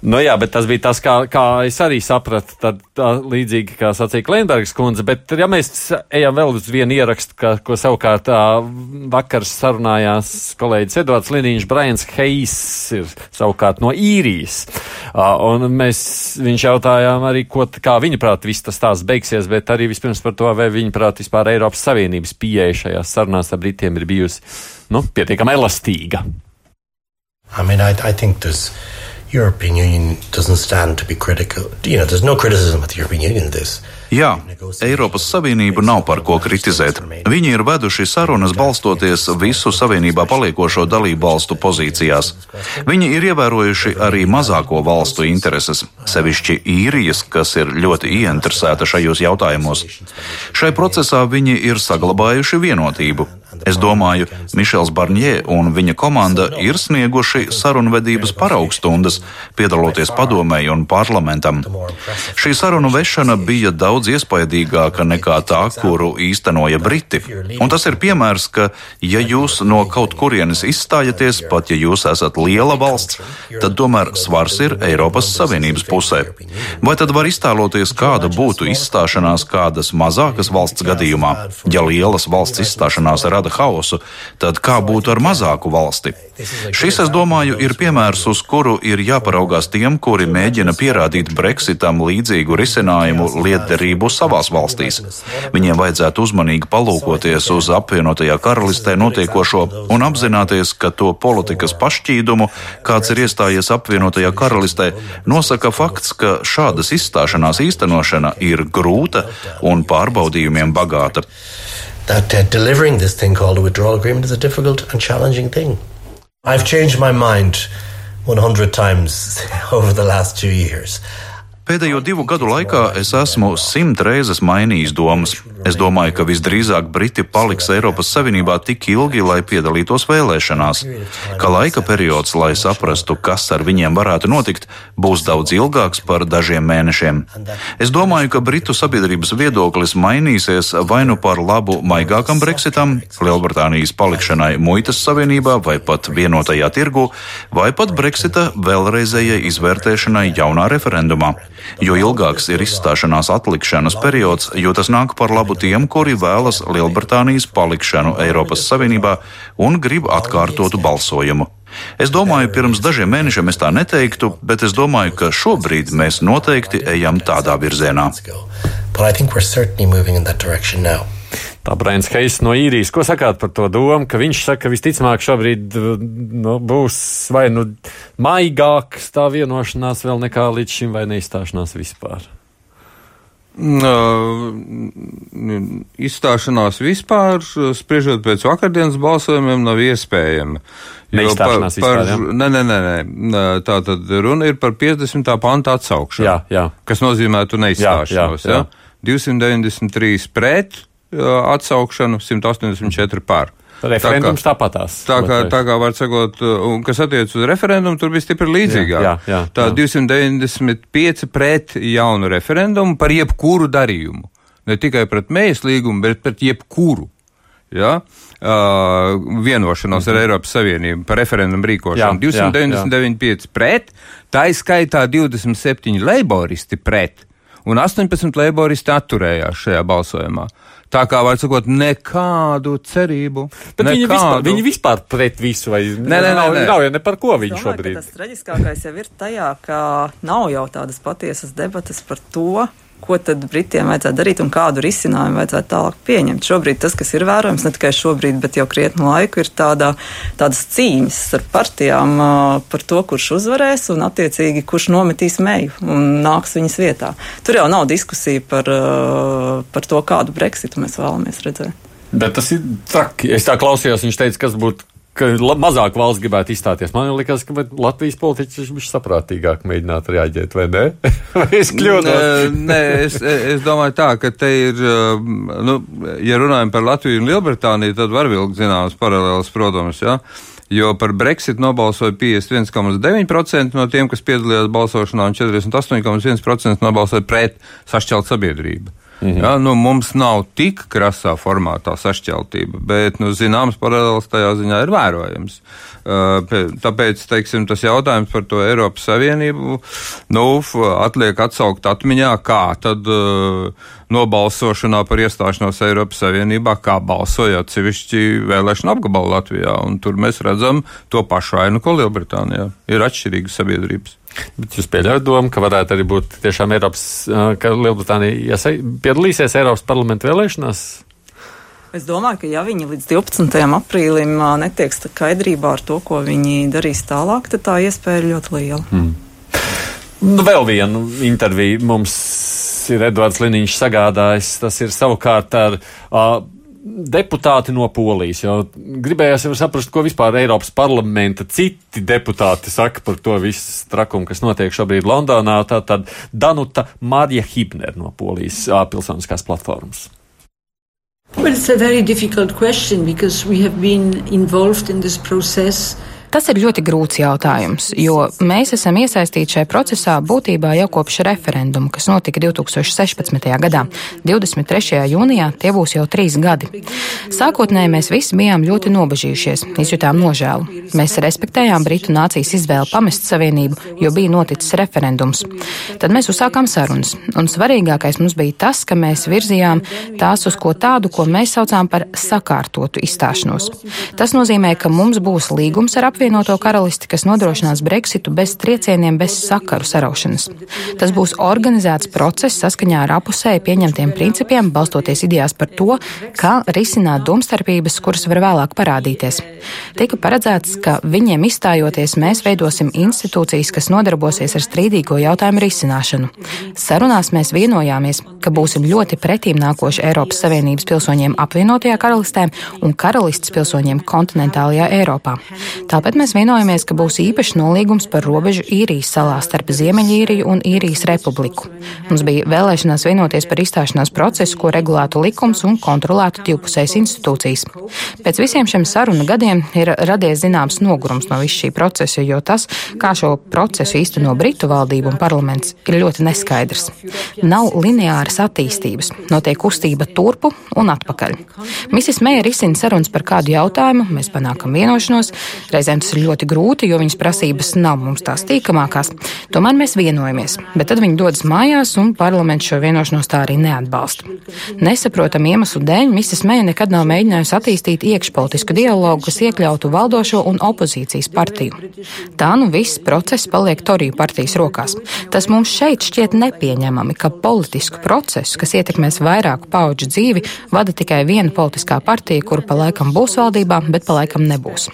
[SPEAKER 1] Nu jā, bet tas bija tas, kā, kā es arī sapratu, tad tā, līdzīgi kā sacīja Klimbergs kundze, bet ja mēs ejam vēl uz vienu ierakstu, ka, ko savukārt tā, vakar sarunājās kolēģis Edvards Liniņš, Brians Heis ir savukārt no īrijas. Un mēs, viņš jautājām arī, ko, kā viņa prāt viss tas tās beigsies, bet arī vispirms par to, vai viņa prāt vispār Eiropas Savienības pieeja šajās sarunās ar Britiem ir bijusi, nu, pietiekami elastīga.
[SPEAKER 8] I mean, I, I think there's European Union doesn't stand to be critical. You know, there's no criticism of the European Union in this.
[SPEAKER 7] Jā, Eiropas Savienību nav par ko kritizēt. Viņi ir veduši sarunas balstoties visu Savienībā paliekošo dalību valstu pozīcijās. Viņi ir ievērojuši arī mazāko valstu intereses, sevišķi īrijas, kas ir ļoti ieinteresēta šajos jautājumos. Šai procesā viņi ir saglabājuši vienotību. Es domāju, Mišels Barņē un viņa komanda ir snieguši sarunvedības paraugstundas, piedaloties padomēji un parlamentam. Šī sarunu vešana bija daudz iespaidīgāka nekā tā, kuru īstenoja Briti. Un tas ir piemērs, ka, ja jūs no kaut kurienes izstājaties, pat ja jūs esat liela valsts, tad tomēr svars ir Eiropas Savienības pusē. Vai tad var iztēloties, kāda būtu izstāšanās kādas mazākas valsts gadījumā? Ja lielas valsts izstāšanās rada haosu, tad kā būtu ar mazāku valsti? Šis, es domāju, ir piemērs, uz kuru ir jāparaugās tiem, kuri mēģina pierādīt Brexitam līdzīgu risinājumu lietderību savās valstīs. Viņiem vajadzētu uzmanīgi palūkoties uz apvienotajā karalistē notiekošo un apzināties, ka to politikas pašķīdumu, kāds ir iestājies apvienotajā karalistē, nosaka fakts, ka šādas izstāšanās īstenošana ir grūta un pārbaudījumiem bagāta.
[SPEAKER 8] That uh, delivering this thing called a withdrawal agreement is a difficult and challenging thing. I've changed my mind 100 times over the last two years.
[SPEAKER 7] Pēdējo divu gadu laikā es esmu simt reizes mainījis domas. Es domāju, ka visdrīzāk Briti paliks Eiropas Savienībā tik ilgi, lai piedalītos vēlēšanās, ka laika periods, lai saprastu, kas ar viņiem varētu notikt, būs daudz ilgāks par dažiem mēnešiem. Es domāju, ka Britu sabiedrības viedoklis mainīsies vai nu par labu maigākam Brexitam, Lielbritānijas palikšanai muitas savienībā vai pat vienotajā tirgu, vai pat Brexita vēlreizējai izvērtēšanai jaunā referendumā. Jo ilgāks ir izstāšanās atlikšanas periods, jo tas nāk par labu tiem, kuri vēlas Lielbritānijas palikšanu Eiropas Savienībā un grib atkārtotu balsojumu. Es domāju, pirms dažiem mēnešiem es tā neteiktu, bet es domāju, ka šobrīd mēs noteikti ejam tādā virzienā.
[SPEAKER 1] Tā Brains Heis no īrijas. Ko sakāt par to domu, ka viņš saka, ka visticamāk šobrīd nu, būs vai nu maigāks tā vienošanās vēl nekā līdz šim, vai neizstāšanās vispār?
[SPEAKER 4] Izstāšanās vispār, spriežot pēc vakardienas balsojumiem, nav iespējama. Jo
[SPEAKER 1] Neizstāšanās
[SPEAKER 4] par,
[SPEAKER 1] vispār,
[SPEAKER 4] par, nē, nē, nē, nē. Tā tad runa ir par 50. panta atsaukšanu.
[SPEAKER 1] Jā, jā.
[SPEAKER 4] Kas nozīmētu neizstāšanos.
[SPEAKER 1] Jā, jā, jā.
[SPEAKER 4] Ja? 293 pret atsaukšanu, 184 pār.
[SPEAKER 1] Referendums tāpatās.
[SPEAKER 4] Tā kā, tā kā var sakot, un kas attiec uz referendumu, tur bija stipri līdzīgāk.
[SPEAKER 1] Jā, jā, jā,
[SPEAKER 4] tā
[SPEAKER 1] jā.
[SPEAKER 4] 295 pret jaunu referendumu par jebkuru darījumu. Ne tikai pret mējas līgumu, bet pret jebkuru. Ja? uh, vienošanos mm -hmm. ar Eiropas Savienību par referendumu rīkošanu. Jā, 299 pret, tā izskaitā 27 leiboristi pret un 18 leiboristi atturējās šajā balsojumā. Tā kā var sakot, nekādu cerību.
[SPEAKER 1] Bet
[SPEAKER 4] nekādu.
[SPEAKER 1] viņi vispār, viņi vispār pret visu, vai
[SPEAKER 4] nē, nē, nē,
[SPEAKER 1] nav,
[SPEAKER 4] nē.
[SPEAKER 1] nav jau ne par ko viņi
[SPEAKER 3] Domāju,
[SPEAKER 1] šobrīd.
[SPEAKER 3] Tas traģiskākais jau ir tajā, ka nav jau tādas patiesas debatas par to, ko tad Britiem vajadzētu darīt un kādu risinājumu vajadzētu tālāk pieņemt. Šobrīd tas, kas ir vērojams, ne tikai šobrīd, bet jau krietnu laiku, ir tāda, tādas cīņas ar partijām par to, kurš uzvarēs un attiecīgi kurš nometīs meju un nāks viņas vietā. Tur jau nav diskusija par, par to, kādu Brexitu mēs vēlamies redzēt.
[SPEAKER 1] Bet tas ir traki. Es tā klausījos, viņš teica, kas būtu. Ka mazāk valsts gribētu izstāties. Man liekas, ka Latvijas politiķis viņš saprātīgāk mēģinātu reaģēt, vai ne? vai es kļūdos?
[SPEAKER 4] Nē, es, es domāju tā, ka te ir, uh, nu, ja runājam par Latviju un Lielbritāniju, tad var vilkt zināmas paralēlas, protams, jā. Jo par Brexit nobalsoja 51,9% no tiem, kas piedalījās balsošanā, un 48,1% nobalsoja pret sašķelt sabiedrību. Mhm. Ja, nu, mums nav tik krasā formātā sašķeltība, bet nu, zināms paralēls tajā ziņā ir vērojams. Uh, tāpēc teiksim, tas jautājums par to Eiropas Savienību nu, atliek atsaukt atmiņā, kā tad uh, nobalsošanā par iestāšanos Eiropas Savienībā, kā balsoja atsevišķi vēlēšana apgabalu Latvijā. Un tur mēs redzam to pašu ainu, ko Lielbritānijā. Ir atšķirīgas sabiedrības.
[SPEAKER 1] Bet jūs pieļaujat domu, ka varētu arī būt tiešām Eiropas, ka Lielbritānija iesa- piedalīsies Eiropas parlamenta vēlēšanās?
[SPEAKER 3] Es domāju, ka ja viņi līdz 12. aprīlim netiek skaidrībā ar to, ko viņi darīs tālāk, tad tā iespēja ir ļoti liela.
[SPEAKER 1] Hmm. Nu, vēl vienu interviju mums ir Edvards Liniņš sagādājis. Tas ir savukārt ar uh, deputāti no Polijas. Gribējās jau saprast, ko vispār Eiropas parlamenta citi deputāti saka par to visu trakumu, kas notiek šobrīd Londonā. Tātad Danuta Marija Hibner no Polijas pilsoniskās platformas.
[SPEAKER 9] Well, it's a very difficult question because we have been involved in this process.
[SPEAKER 2] Tas ir ļoti grūts jautājums, jo mēs esam iesaistīti šajā procesā būtībā jau kopš referenduma, kas notika 2016. gadā. 23. jūnijā tie būs jau trīs gadi. Sākotnēji mēs visi bijām ļoti nobežījušies, izjutām nožēlu. Mēs respektējām Britu nācijas izvēli pamest savienību, jo bija noticis referendums. Tad mēs uzsākām sarunas, un svarīgākais mums bija tas, ka mēs virzījām tās uz ko tādu, ko mēs saucām par sakārtotu izstāšanos. Tas nozīmē, ka mums būs līgums ar apvienoto karalisti, kas nodrošinās Brexitu bez triecieniem, bez sakaru saraušanas. Tas būs organizēts process saskaņā ar apusēji pieņemtiem principiem, balstoties idejās par to, kā risināt domstarpības, kuras var vēlāk parādīties. Tika paredzēts, ka viņiem izstājoties, mēs veidosim institūcijas, kas nodarbosies ar strīdīgo jautājumu risināšanu. Sarunās mēs vienojāmies, ka būsim ļoti pretīm nākoši Eiropas Savienības pilsoņiem apvienotajā karalistē un karalistas pilsoņiem kontinentālajā Eiropā. Tāpēc mēs vienojamies, ka būs īpašs nolīgums par robežu īrijas salā starp Ziemeļīriju un īrijas republiku. Mums bija vēlēšanās vienoties par izstāšanās procesu, ko regulētu likums un kontrolētu divpusējas institūcijas. Pēc visiem šiem sarunu gadiem ir radies zināms nogurums no visu šī procesa, jo tas, kā šo procesu īsteno Britu valdība un parlaments, ir ļoti neskaidrs. Nav lineāras attīstības, notiek kustība turpu un atpakaļ. Misis Meija risina sarunas par kādu jautājumu, mēs panākam vienošanos, reizēm tas ir ļoti grūti, jo viņas prasības nav mums tās tīkamākās. Tomēr mēs vienojamies, bet tad viņi dodas mājās un parlaments šo vienošanos tā arī neatbalsta. Nesaprotam iemeslu dēļ Misis Meija nekad nav mēģinājusi attīstīt iekšpolitisku dialogu, kas iekļautu valdošo un opozīcijas partiju. Tā nu viss process paliek Toriju partijas rokās. Tas mums šeit šķiet nepieņemami, ka politisku procesu, kas ietekmēs vairāku pauģu dzīvi, vada tikai viena politiskā partija, kura pa laikam būs valdībā, bet pa laikam nebūs.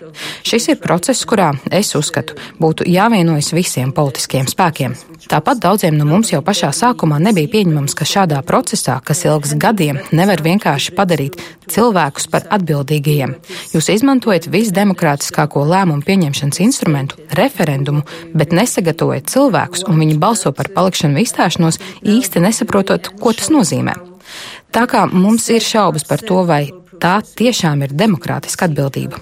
[SPEAKER 2] Šis ir process, kurā es uzskatu, būtu jāvienojas visiem politiskiem spēkiem. Tāpat daudziem no mums jau pašā sākumā nebija pieņemams, ka šādā procesā, kas ilgs gadiem, nevar vienkārši padarīt cilvēkus par atbildīgajiem. Jūs izmantojat visdemokrātiskāko lēmumu pieņemšanas instrumentu, referendumu, bet nesagatavojat cilvēkus, un viņi balso par palikšanu izstāšanos, īsti nesaprotot, ko tas nozīmē. Tā kā mums ir šaubas par to, vai tā tiešām ir demokrātiska atbildība.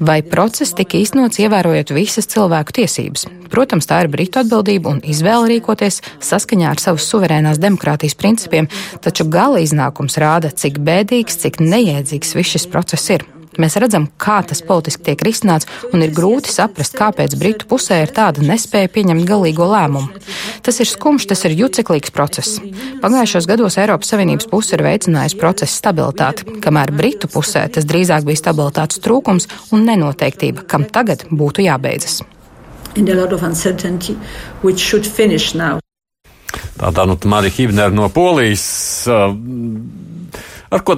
[SPEAKER 2] Vai process tika īstenots ievērojot visas cilvēku tiesības? Protams, tā ir Britu atbildība un izvēle rīkoties saskaņā ar savus suverēnās demokrātijas principiem, taču gala iznākums rāda, cik bēdīgs, cik neiedzīgs viss šis process ir. Mēs redzam, kā tas politiski tiek risināts, un ir grūti saprast, kāpēc Britu pusē ir tāda nespēja pieņemt galīgo lēmumu. Tas ir skumjš, tas ir juceklīgs process. Pagājušos gados Eiropas Savienības puse ir veicinājusi procesa stabilitāti, kamēr Britu pusē tas drīzāk bija stabilitātes trūkums un nenoteiktība, kam tagad būtu jābeidzas.
[SPEAKER 1] Tā nu, Marija Hibner no Polijas. Uh, ar ko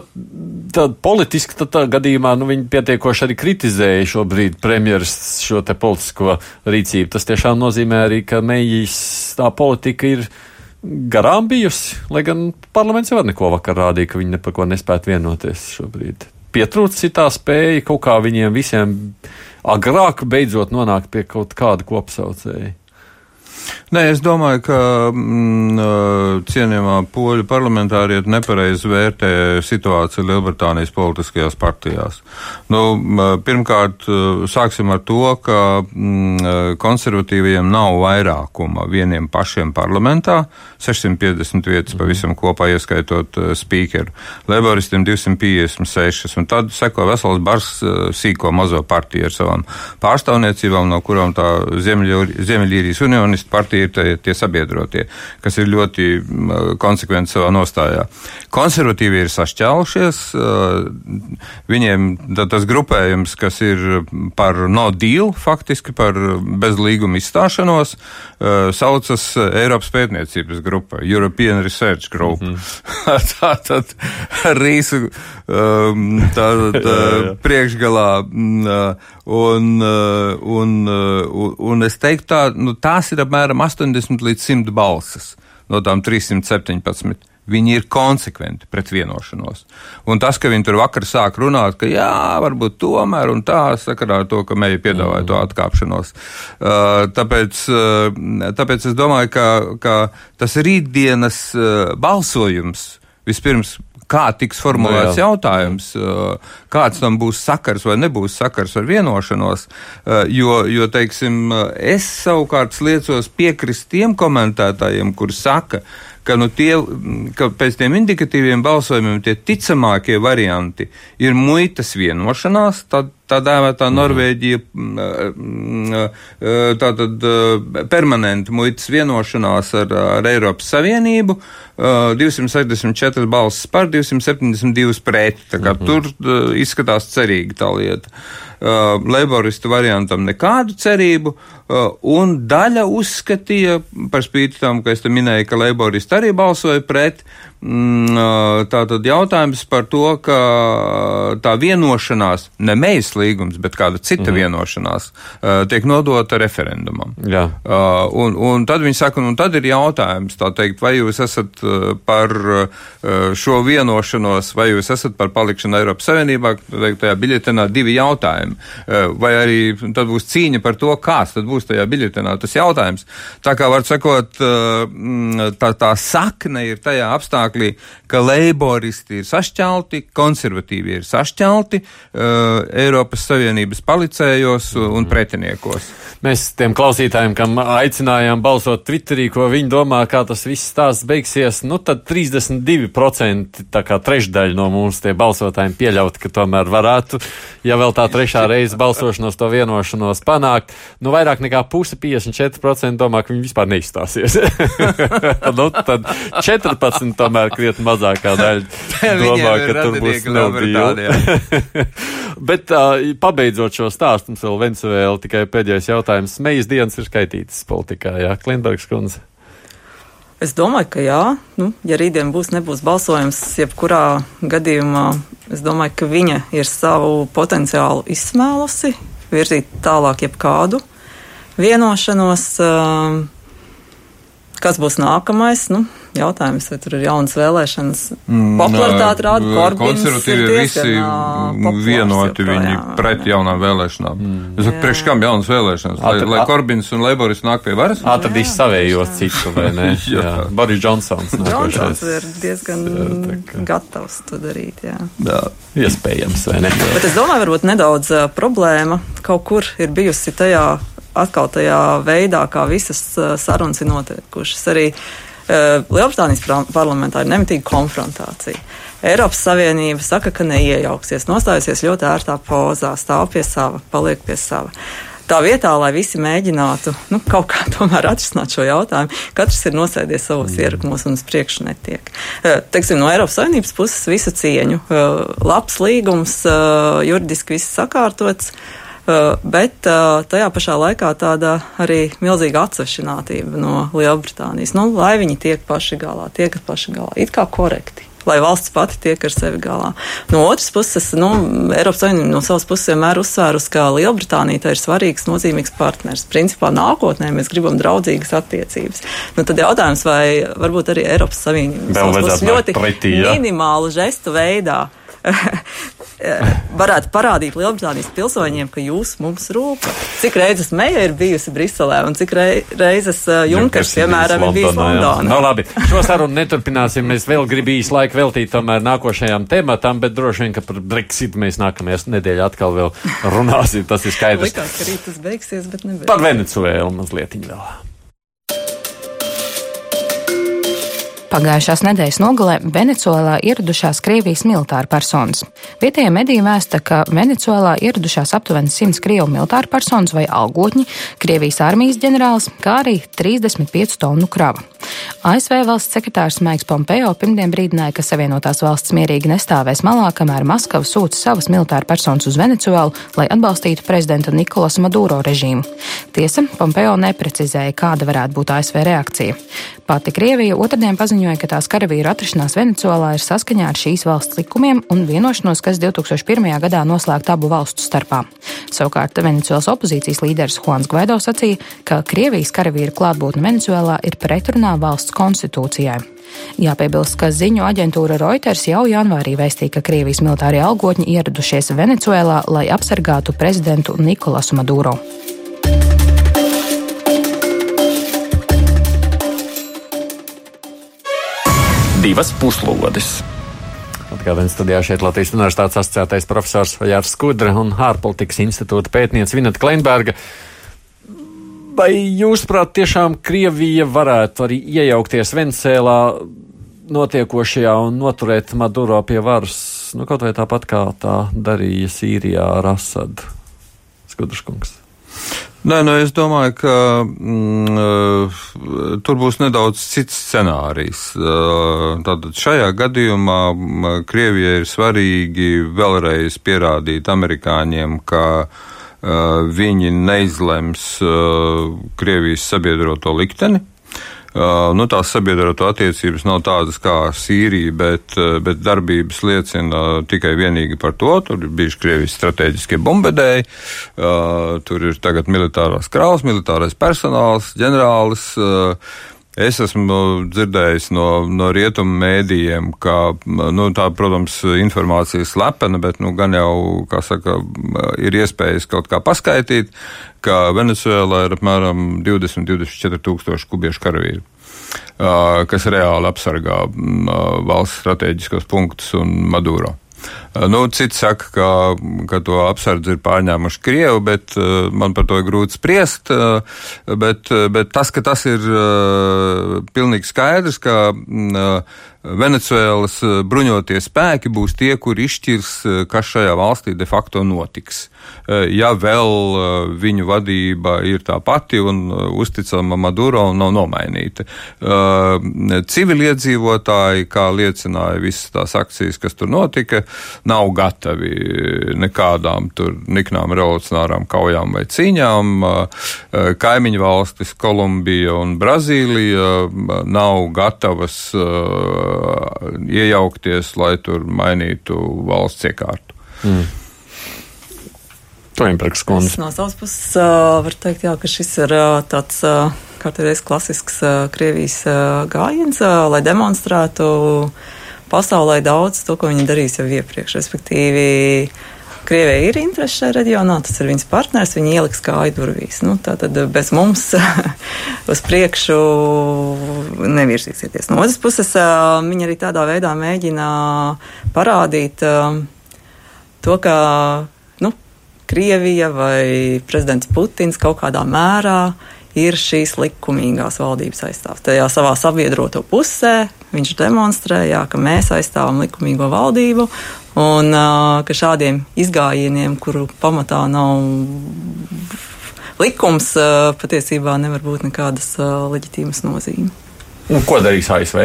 [SPEAKER 1] tāda politiski tā, tā gadījumā nu, viņi pietiekoši arī kritizēja šobrīd premjeras šo te politisko rīcību. Tas tiešām nozīmē arī, ka Meijas tā politika ir garām bijusi, lai gan parlaments jau neko vakar rādīja, ka viņi ne par ko nespētu vienoties šobrīd. Pietrūcis tā spēja kaut kā viņiem visiem agrāk beidzot nonākt pie kaut kāda kopsaucēja.
[SPEAKER 4] Nē, es domāju, ka mm, cienījamā poļu parlamentārieta nepareizi vērtē situāciju Lielbritānijas politiskajās partijās. Nu, pirmkārt, sāksim ar to, ka mm, konservatīviem nav vairākuma vieniem pašiem parlamentā, 650 vietas pavisam kopā ieskaitot uh, spīkeru, Leiboristiem 256, un tad seko vesels bars uh, sīko mazo partiju ar savām pārstāvniecībām, no kurām tā Ziemeļīrijas unionistu partija ir tie, tie sabiedrotie, kas ir ļoti konsekventi savā nostājā. Konservatīvi ir sašķēlušies, viņiem tas grupējums, kas ir par no deal, faktiski par bezlīguma izstāšanos, saucas Eiropas pētniecības grupa, European Research Group. Mm -hmm. tā tad rīsu tā, tā, priekšgalā. Un, un, un, un es teiktu, tā, nu, tās ir apmēram 80 līdz 100 balsis no tām 317. Viņi ir konsekventi pret vienošanos. Un tas, ka viņi tur vakar sāk runāt, ka jā, varbūt tomēr un tā sakarā ar to, ka mēģi piedāvāja to atkāpšanos. Uh, tāpēc, tāpēc es domāju, ka, ka tas rītdienas balsojums vispirms kā tiks formulēts no, nu jā. jautājums, kāds tam būs sakars vai nebūs sakars ar vienošanos. Jo, jo teiksim, es savukārt liecos piekrist tiem komentētājiem, kur saka, ka, nu, tie, ka pēc tiem indikatīviem balsojumiem tie ticamākie varianti ir muitas vienošanās, tad tā dēvētā mhm. Norvēģija, tātad permanenta muitas vienošanās ar, ar Eiropas Savienību, 264 balsis par, 272 pret. Tā kā -hmm. tur izskatās cerīgi tā lieta. Leiboristu variantam nekādu cerību, un daļa uzskatīja, par spīti tam, ka es te minēju, ka leiboristi arī balsoja pret, Mm, tātad jautājums par to, ka tā vienošanās, ne mēs līgums, bet kāda cita mm. vienošanās, tiek nodota referendumam.
[SPEAKER 1] Jā.
[SPEAKER 4] Un, un tad viņi saka, un tad ir jautājums, tā teikt, vai jūs esat par šo vienošanos, vai jūs esat par palikšanu Eiropas Savienībā, teikt, tajā biļetenā divi jautājumi. Vai arī tad būs cīņa par to, kāds tad būs tajā biļetenā tas jautājums. Tā kā var sakot, tā, tā sakne ir tajā apstākļā, apstākļi, ka leiboristi ir sašķelti, konservatīvi ir sašķelti uh, Eiropas Savienības palicējos un pretiniekos.
[SPEAKER 1] Mēs tiem klausītājiem, kam aicinājām balsot Twitterī, ko viņi domā, kā tas viss stāsts beigsies, nu tad 32% tā kā trešdaļa no mums tie balsotājiem pieļaut, ka tomēr varētu, ja vēl tā trešā reize balsošanos to vienošanos panākt, nu vairāk nekā puse 54% domā, ka viņi vispār neizstāsies. nu, tad 14 tomēr krietni mazākā daļa domā, ka tur būs neudīja. Bet uh, pabeidzot šo stāstu, mums vēl viens vēl tikai pēdējais jautājums jautājums. Mejas dienas ir skaitītas politikā, jā, Klimbergs kundze.
[SPEAKER 3] Es domāju, ka jā. Nu, ja rītdien būs, nebūs balsojums, jebkurā gadījumā, es domāju, ka viņa ir savu potenciālu izsmēlusi, virzīt tālāk jebkādu vienošanos. Kas būs nākamais? Nu, jautājums, vai tur ir jaunas vēlēšanas. Mm, Popularitāte rāda, ka
[SPEAKER 4] konservatīvi ir visi vienoti viņi jā, pret jā. jaunām vēlēšanām. Mm. Es saku, priekš kam jaunas vēlēšanas? Lai, Atad, lai Korbins un Leiboris nāk pie varas?
[SPEAKER 1] Atradīs savējos citu, vai ne? jā. jā. Boris Džonsons.
[SPEAKER 3] Džonsons ir diezgan jā, gatavs to darīt, jā.
[SPEAKER 1] jā. Iespējams, vai ne?
[SPEAKER 3] Bet es domāju, varbūt nedaudz uh, problēma kaut kur ir bijusi tajā atkal tajā veidā, kā visas sarunas ir notiekušas. Arī Lielbritānijas parlamentā ir nemitīga konfrontācija. Eiropas Savienība saka, ka neiejauksies, nostājusies ļoti ērtā pozā, stāv pie sava, paliek pie sava. Tā vietā, lai visi mēģinātu nu, kaut kā tomēr atrisināt šo jautājumu, katrs ir nosēdies savos mm. ierakumos un uz priekšu netiek. Teiksim, no Eiropas Savienības puses visu cieņu. Labs līgums, juridiski viss sakārtots. Bet tajā pašā laikā tāda arī milzīga atsvešinātība no Lielbritānijas. Nu, lai viņi tiek paši galā, tiek paši galā, it kā korekti lai valsts pati tiek ar sevi galā. No otras puses, nu, Eiropas Savienība no savas puses vienmēr uzsvērus, ka Lielbritānija ir svarīgs, nozīmīgs partners. Principā nākotnē mēs gribam draudzīgas attiecības. Nu, tad jautājums, vai varbūt arī Eiropas Savienība ļoti pretī, ja? minimālu žestu veidā varētu parādīt Lielbritānijas pilsoņiem, ka jūs mums rūp. Cik reizes Meija ir bijusi Briselē un cik reizes uh, Junkers, piemēram, ir bijis Londonā.
[SPEAKER 1] No, nu, labi, šo sarunu neturpināsim. Mēs vēl gribam īsu laiku veltīt tomēr nākošajam tematam, bet droši vien, ka par Brexit mēs nākamajā nedēļā atkal vēl runāsim. Tas ir skaidrs.
[SPEAKER 3] Likās, ka rīt tas beigsies, bet nebeigsies.
[SPEAKER 1] Par Venecuēlu mazliet vēl.
[SPEAKER 2] Pagājušās nedēļas nogalē Venecuēlā ieradušās Krievijas militāra personas. Vietējie mediji vēsta, ka Venecuēlā ieradušās aptuveni 100 Krievu militāra personas vai algotņi, Krievijas armijas ģenerālis, kā arī 35 tonu krava. ASV valsts sekretārs Maiks Pompeo pirmdien brīdināja, ka Savienotās valsts mierīgi nestāvēs malā, kamēr Maskava sūta savas militāra personas uz Venecuēlu, lai atbalstītu prezidenta Nikolas Maduro režīmu. Tiesa, Pompeo neprecizēja, kāda varētu būt ASV reakcija. Pati Krievija otrdien paziņoja, ka tās karavīru atrašanās Venecuēlā ir saskaņā ar šīs valsts likumiem un vienošanos, kas 2001. gadā noslēgta abu valstu starpā. Savukārt Venecuēlas opozīcijas līderis Juans Gvaido sacīja, ka Krievijas karavīru klātbūtne Venecuēlā ir pretrunā valsts konstitūcijai. Jāpiebilst, ka ziņu aģentūra Reuters jau janvārī vēstīja, ka Krievijas militārie algotņi ieradušies Venecuēlā, lai apsargātu prezidentu Nikolasu Maduro.
[SPEAKER 10] Divas puslodes.
[SPEAKER 1] Atgādājot studijā šeit Latvijas Universitātes asociētais profesors Jārs Skudra un ārpolitikas institūta pētniece Vineta Kleinberga. Vai jūs, prāt, tiešām Krievija varētu arī iejaukties Vencēlā notiekošajā un noturēt Maduro pie varas, nu, kaut vai tāpat kā tā darīja Sīrijā ar Asadu? Skudrškungs.
[SPEAKER 4] Nē, nu, es domāju, ka mm, uh, tur būs nedaudz cits scenārijs. Tātad šajā gadījumā mm, Krievijai ir svarīgi vēlreiz pierādīt amerikāņiem, ka Uh, viņi neizlems Krievijas sabiedroto likteni. Uh, nu, tās sabiedroto attiecības nav tādas kā Sīrija, bet, bet darbības liecina tikai vienīgi par to. Tur ir bijuši Krievijas strateģiskie bombardēji, tur ir tagad militārās kraus, militārais personāls, ģenerālis. Es esmu dzirdējis no, no rietumu mēdījiem, ka nu, tā, protams, informācija ir slepena, bet nu, gan jau, saka, ir iespējas kaut kā paskaidrot, ka Venecijā ir apmēram 20-24 tūkstoši kubiešu karavīru kas reāli apsargā valsts strateģiskos punktus un Maduro. Nu, cits saka, ka, ka to apsardzi ir pārņēmuši Krievi, bet uh, man par to ir grūti spriest. Uh, bet, bet tas, ka tas ir pilnīgi skaidrs, ka uh, Venecuēlas bruņotie spēki būs tie, kur izšķirs, kas šajā valstī de facto notiks. Eh, ja vēl eh, viņu vadība ir tā pati un eh, uzticama Maduro un nav nomainīta. Civiliedzīvotāji, kā liecināja visas tās akcijas, kas tur notika, nav gatavi nekādām tur niknām revolucionārām kaujām vai cīņām. Kaimiņu valstis Kolumbija un Brazīlija nav gatavas iejaukties, lai tur mainītu valsts iekārtu. Mm.
[SPEAKER 1] Toimbergs kundze.
[SPEAKER 3] No savas puses uh, var teikt, jā, ka šis ir uh, tāds uh, kārtējais klasisks uh, Krievijas uh, gājiens, uh, lai demonstrētu pasaulē daudz to, ko viņi darīs jau iepriekš. Respektīvi, Krievijai ir interese šajā reģionā, tas ir viņas partners, viņi ieliks kāju durvīs. Nu, tātad bez mums uz priekšu nevirzīsieties. No otras puses, uh, viņi arī tādā veidā mēģina parādīt uh, to, ka Krievija vai prezidents Putins kaut kādā mērā ir šīs likumīgās valdības aizstāvs. Tajā savā sabiedroto pusē viņš demonstrēja, ka mēs aizstāvam likumīgo valdību un ka šādiem izgājieniem, kuru pamatā nav likums, patiesībā nevar būt nekādas leģitīmas nozīmes.
[SPEAKER 1] Un ko darīs ASV?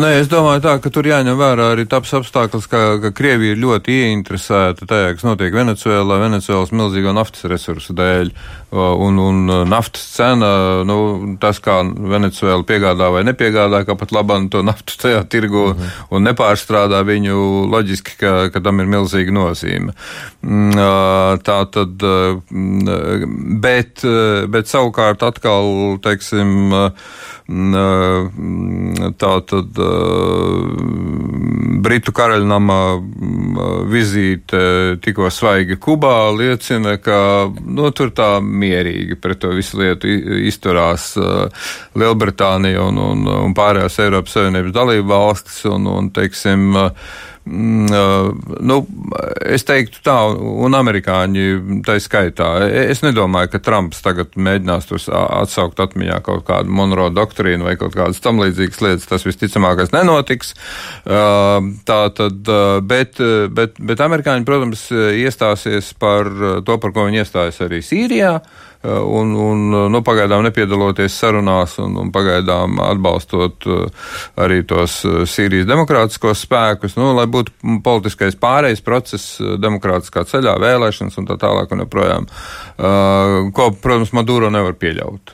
[SPEAKER 4] Nē, es domāju, tā, ka tur jāņem vērā arī tāds apstākļus, ka, ka Krievija ir ļoti ieinteresēta tajā, kas notiek Venecijā, Venecijas milzīgo naftas resursu dēļ. Un, un naftas cena, nu, tas, kā Venecijā piegādā vai nepiegādā, kā pat labāk to naftu tajā tirgu mm. un nepārstrādā viņu, loģiski, ka, ka tam ir milzīga nozīme. Mm, tā tad, mm, bet, bet savukārt atkal, teiksim, tā tad Britu karaļnama vizīte tikko svaigi Kubā liecina, ka nu, tur tā mierīgi pret to visu lietu izturās Lielbritānija un, un, un pārējās Eiropas Savienības dalība valstis un, un teiksim, Mm, nu, es teiktu tā, un amerikāņi tā skaitā. Es nedomāju, ka Trumps tagad mēģinās tur atsaukt atmiņā kaut kādu Monroe doktrīnu vai kaut kādas tam līdzīgas lietas. Tas visticamākais nenotiks. Tā tad, bet, bet, bet amerikāņi, protams, iestāsies par to, par ko viņi iestājas arī Sīrijā. Eh, un, un nu, pagaidām nepiedaloties sarunās un, un pagaidām atbalstot eh, arī tos eh, Sīrijas demokrātiskos spēkus, nu, lai būtu politiskais pārējais process demokrātiskā ceļā, vēlēšanas un tā tālāk un joprojām. Ko, protams, Maduro nevar pieļaut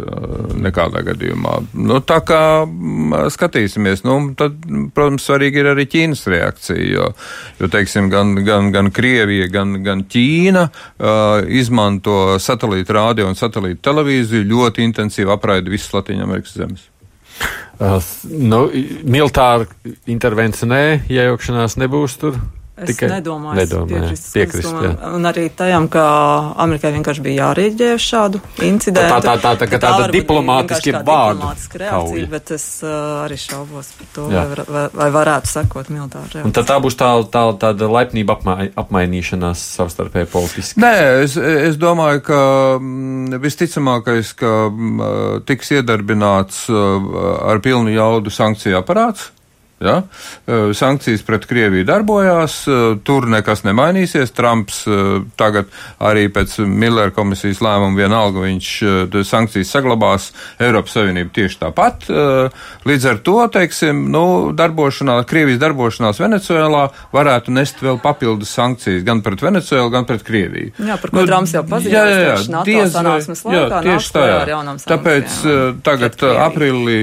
[SPEAKER 4] nekādā gadījumā. Nu, tā kā skatīsimies, nu, tad, protams, svarīgi ir arī Ķīnas reakcija, jo, jo teiksim, gan, gan, gan Krievija, gan, gan Ķīna izmanto satelīta rādio un satelīta televīziju ļoti intensīvi apraida visas Latvijas zemes.
[SPEAKER 1] Uh, nu, militāra intervence nē, iejaukšanās nebūs tur.
[SPEAKER 3] Es Tikai nedomāju,
[SPEAKER 1] nedomāju piekrist. piekrist domāju,
[SPEAKER 3] un arī tajam, ka Amerikai vienkārši bija jārīģē uz šādu incidentu.
[SPEAKER 1] Tā, tā, tā, tā, tā, tāda diplomātiski vārdu.
[SPEAKER 3] Diplomātiska reakcija, bet es uh, arī šaubos par to, vai, vai, vai varētu sekot militāru reakciju.
[SPEAKER 1] Un tad tā būs tā, tā, tāda laipnība apmai, apmainīšanās savstarpēji politiski.
[SPEAKER 4] Nē, es, es domāju, ka mm, visticamākais, ka mm, tiks iedarbināts ar pilnu jaudu sankciju aparāts. Ja? Sankcijas pret Krieviju darbojās, tur nekas nemainīsies. Trumps tagad arī pēc Millera komisijas lēmuma vienalga viņš sankcijas saglabās, Eiropas Savienība tieši tāpat. Līdz ar to, teiksim, nu, darbošanās, Krievijas darbošanās Venecuēlā varētu nest vēl papildus sankcijas gan pret Venecuēlu, gan pret Krieviju.
[SPEAKER 3] Jā, par ko nu, Trumps jau paziņoja. Jā, jā, jā diez vai, jā, tieši tā.
[SPEAKER 4] Tāpēc tagad aprīlī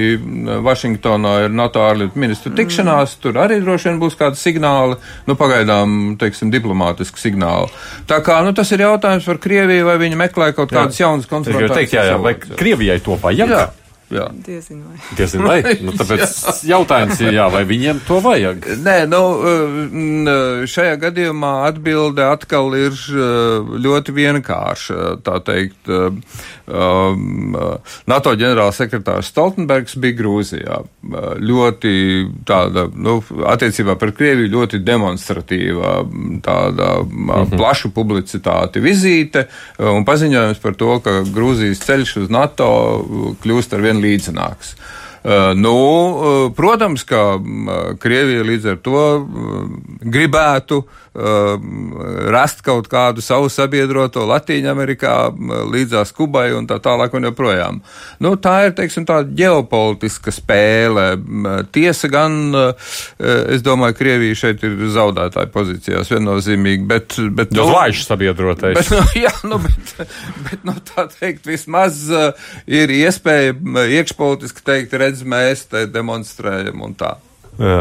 [SPEAKER 4] Vašingtonā ir NATO ārlietu ministru tikšanās tikšanās, tur arī droši vien būs kādi signāli, nu, pagaidām, teiksim, diplomātiski signāli. Tā kā, nu, tas ir jautājums par Krieviju, vai viņi meklē kaut kādas jaunas konfrontācijas.
[SPEAKER 1] Jā, jā, vai Krievijai to vajag? Jā.
[SPEAKER 4] Jā.
[SPEAKER 3] Diezin vai.
[SPEAKER 1] Diezin vai. Nu, tāpēc jautājums ir, jā, vai viņiem to vajag?
[SPEAKER 4] Nē, nu, šajā gadījumā atbilde atkal ir ļoti vienkārša. Tā teikt, NATO ģenerālsekretārs Stoltenbergs bija Grūzijā. Ļoti tāda, nu, attiecībā par Krieviju ļoti demonstratīva, tāda -hmm. plašu publicitāti vizīte un paziņojums par to, ka Grūzijas ceļš uz NATO kļūst ar vien līdzenāks. Uh, nu, uh, protams, ka uh, Krievija līdz ar to gribētu rast kaut kādu savu sabiedroto Latīņamerikā, līdzās Kubai un tā tālāk un joprojām. Nu, tā ir, teiksim, tā ģeopolitiska spēle. Tiesa gan, es domāju, Krievija šeit ir zaudētāja pozīcijās viennozīmīgi, bet. bet
[SPEAKER 1] nu, Zvaigžņu sabiedrotais.
[SPEAKER 4] Bet, nu, jā, nu, bet, bet, nu, tā teikt, vismaz ir iespēja iekšpolitiski teikt, redz, mēs te demonstrējam un tā.
[SPEAKER 1] Jā.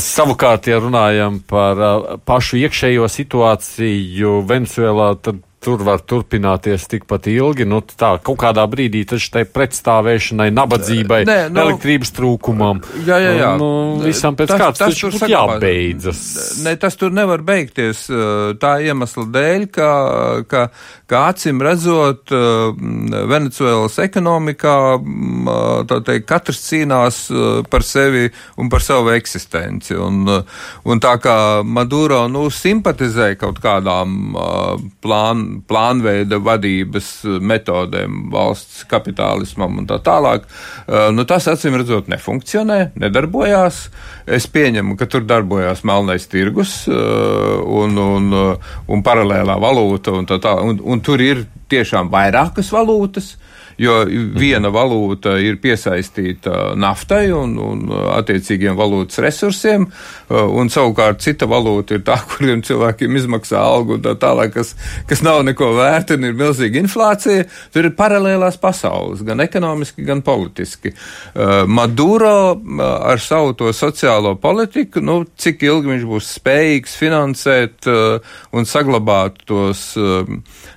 [SPEAKER 1] Savukārt, ja runājam par pašu iekšējo situāciju Venezuelā, tad tur var turpināties tikpat ilgi. Nu, tā kaut kādā brīdī taču tai pretstāvēšanai, nabadzībai, Nē, nu, elektrības trūkumam.
[SPEAKER 4] Jā, jā, jā.
[SPEAKER 1] Nu, visam pēc tas, kāds tas, tur sakā, jābeidzas.
[SPEAKER 4] Ne, tas tur nevar beigties tā iemesla dēļ, ka, ka, ka acim redzot Venecuēlas ekonomikā, tā teikt, katrs cīnās par sevi un par savu eksistenci. Un, un tā kā Maduro, nu, simpatizē kaut kādām plānu plānveida vadības metodēm, valsts kapitālismam un tā tālāk. Nu, tas acīm redzot nefunkcionē, nedarbojās. Es pieņemu, ka tur darbojās melnais tirgus un, un, un paralēlā valūta un tā tālāk. Un, un tur ir tiešām vairākas valūtas jo viena valūta ir piesaistīta naftai un, un attiecīgiem valūtas resursiem, un savukārt cita valūta ir tā, kuriem cilvēkiem izmaksā algu un tā tālāk, kas, kas nav neko vērta un ir milzīga inflācija. Tur ir paralēlās pasaules, gan ekonomiski, gan politiski. Maduro ar savu to sociālo politiku, nu, cik ilgi viņš būs spējīgs finansēt un saglabāt tos,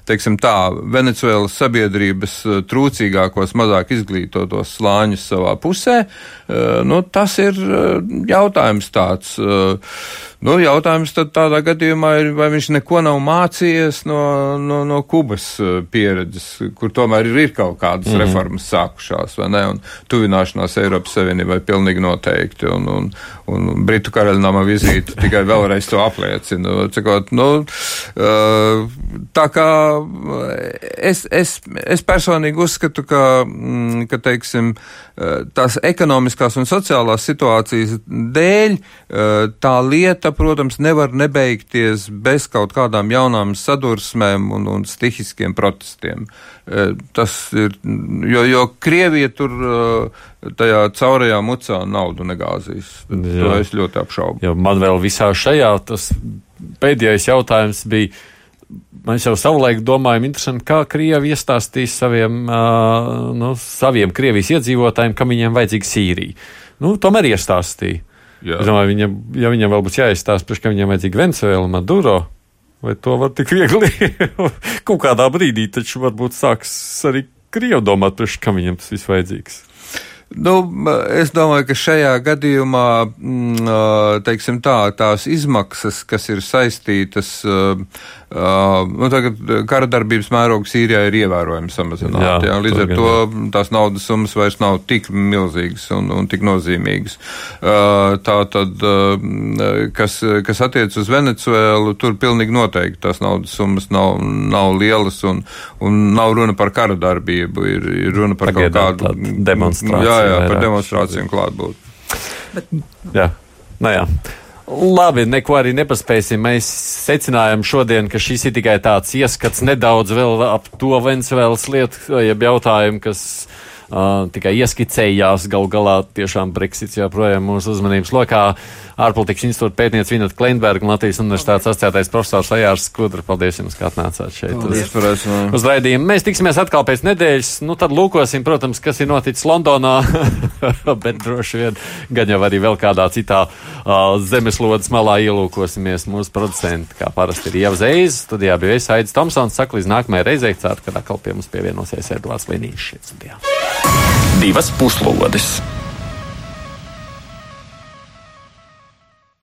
[SPEAKER 4] teiksim tā, Venecuēlas sabiedrības trūkumus, trūcīgākos, mazāk izglītotos slāņus savā pusē, eh, nu, tas ir eh, jautājums tāds. Eh, nu, jautājums tad tādā gadījumā ir, vai viņš neko nav mācījies no, no, no Kubas pieredzes, kur tomēr ir, ir kaut kādas mm. reformas sākušās, vai ne, un tuvināšanās Eiropas Savienībai pilnīgi noteikti, un, un, un Britu karaļnama vizīte tikai vēlreiz to apliecina. Cikot, nu, tā kā es, es, es personīgi uzskatu, ka, mm, ka teiksim, eh, tās ekonomiskās un sociālās situācijas dēļ eh, tā lieta, protams, nevar nebeigties bez kaut kādām jaunām sadursmēm un, un stihiskiem protestiem. Eh, tas ir, jo, jo Krievija tur tajā caurajā mucā naudu negāzīs. Jā. To es ļoti apšaubu.
[SPEAKER 1] Jo man vēl visā šajā tas pēdējais jautājums bija Mēs jau savulaik domājam, interesanti, kā Krievi iestāstīs saviem, uh, nu, saviem Krievijas iedzīvotājiem, kam viņiem vajadzīga Sīrija. Nu, tomēr iestāstīja. Jā. Es domāju, viņam, ja viņam vēl būs jāizstāsta, ka viņam vajadzīga un Maduro, vai to var tik viegli kaut kādā brīdī, taču varbūt sāks arī Krievi domāt, kam viņam tas viss vajadzīgs.
[SPEAKER 4] Nu, es domāju, ka šajā gadījumā mm, teiksim, tā, tās izmaksas, kas ir saistītas nu, tagad kara darbības mērogs Sīrijā ir ievērojami samazināts. Jā, jā, līdz ar to tās naudas summas vairs nav tik milzīgas un, un tik nozīmīgas. Uh, tā tad, uh, kas, kas attiec uz Venecuēlu, tur pilnīgi noteikti tās naudas summas nav, nav lielas un, un nav runa par kara darbību, ir, ir runa par Pagaidām kaut kādu
[SPEAKER 1] demonstrāciju.
[SPEAKER 4] Jā, jā, par demonstrāciju un klātbūt.
[SPEAKER 1] Bet... Jā, nu jā. Labi, neko arī nepaspēsim. Mēs secinājām šodien, ka šis ir tikai tāds ieskats nedaudz vēl ap to Venecuēlas lietu, jeb jautājumu, kas uh, tikai ieskicējās. Gal galā tiešām Brexits joprojām mūsu uzmanības lokā. Ārpolitikas institūta pētniece Vineta Kleinberga un Latvijas universitātes asociētais profesors Ajārs Skudra. Paldies jums, ka atnācāt šeit
[SPEAKER 4] Paldies, uz,
[SPEAKER 1] uz raidījumu. Mēs tiksimies atkal pēc nedēļas. Nu, tad lūkosim, protams, kas ir noticis Londonā, bet droši vien gan jau arī vēl kādā citā uh, zemeslodes malā ielūkosimies mūsu producenti, kā parasti ir jau Zeiz. Studijā bija es Aidis Tomsons. Saku līdz nākamajai reizei, ceru, ka atkal pie mums pievienosies Edvards studijā.
[SPEAKER 10] Divas puslodes!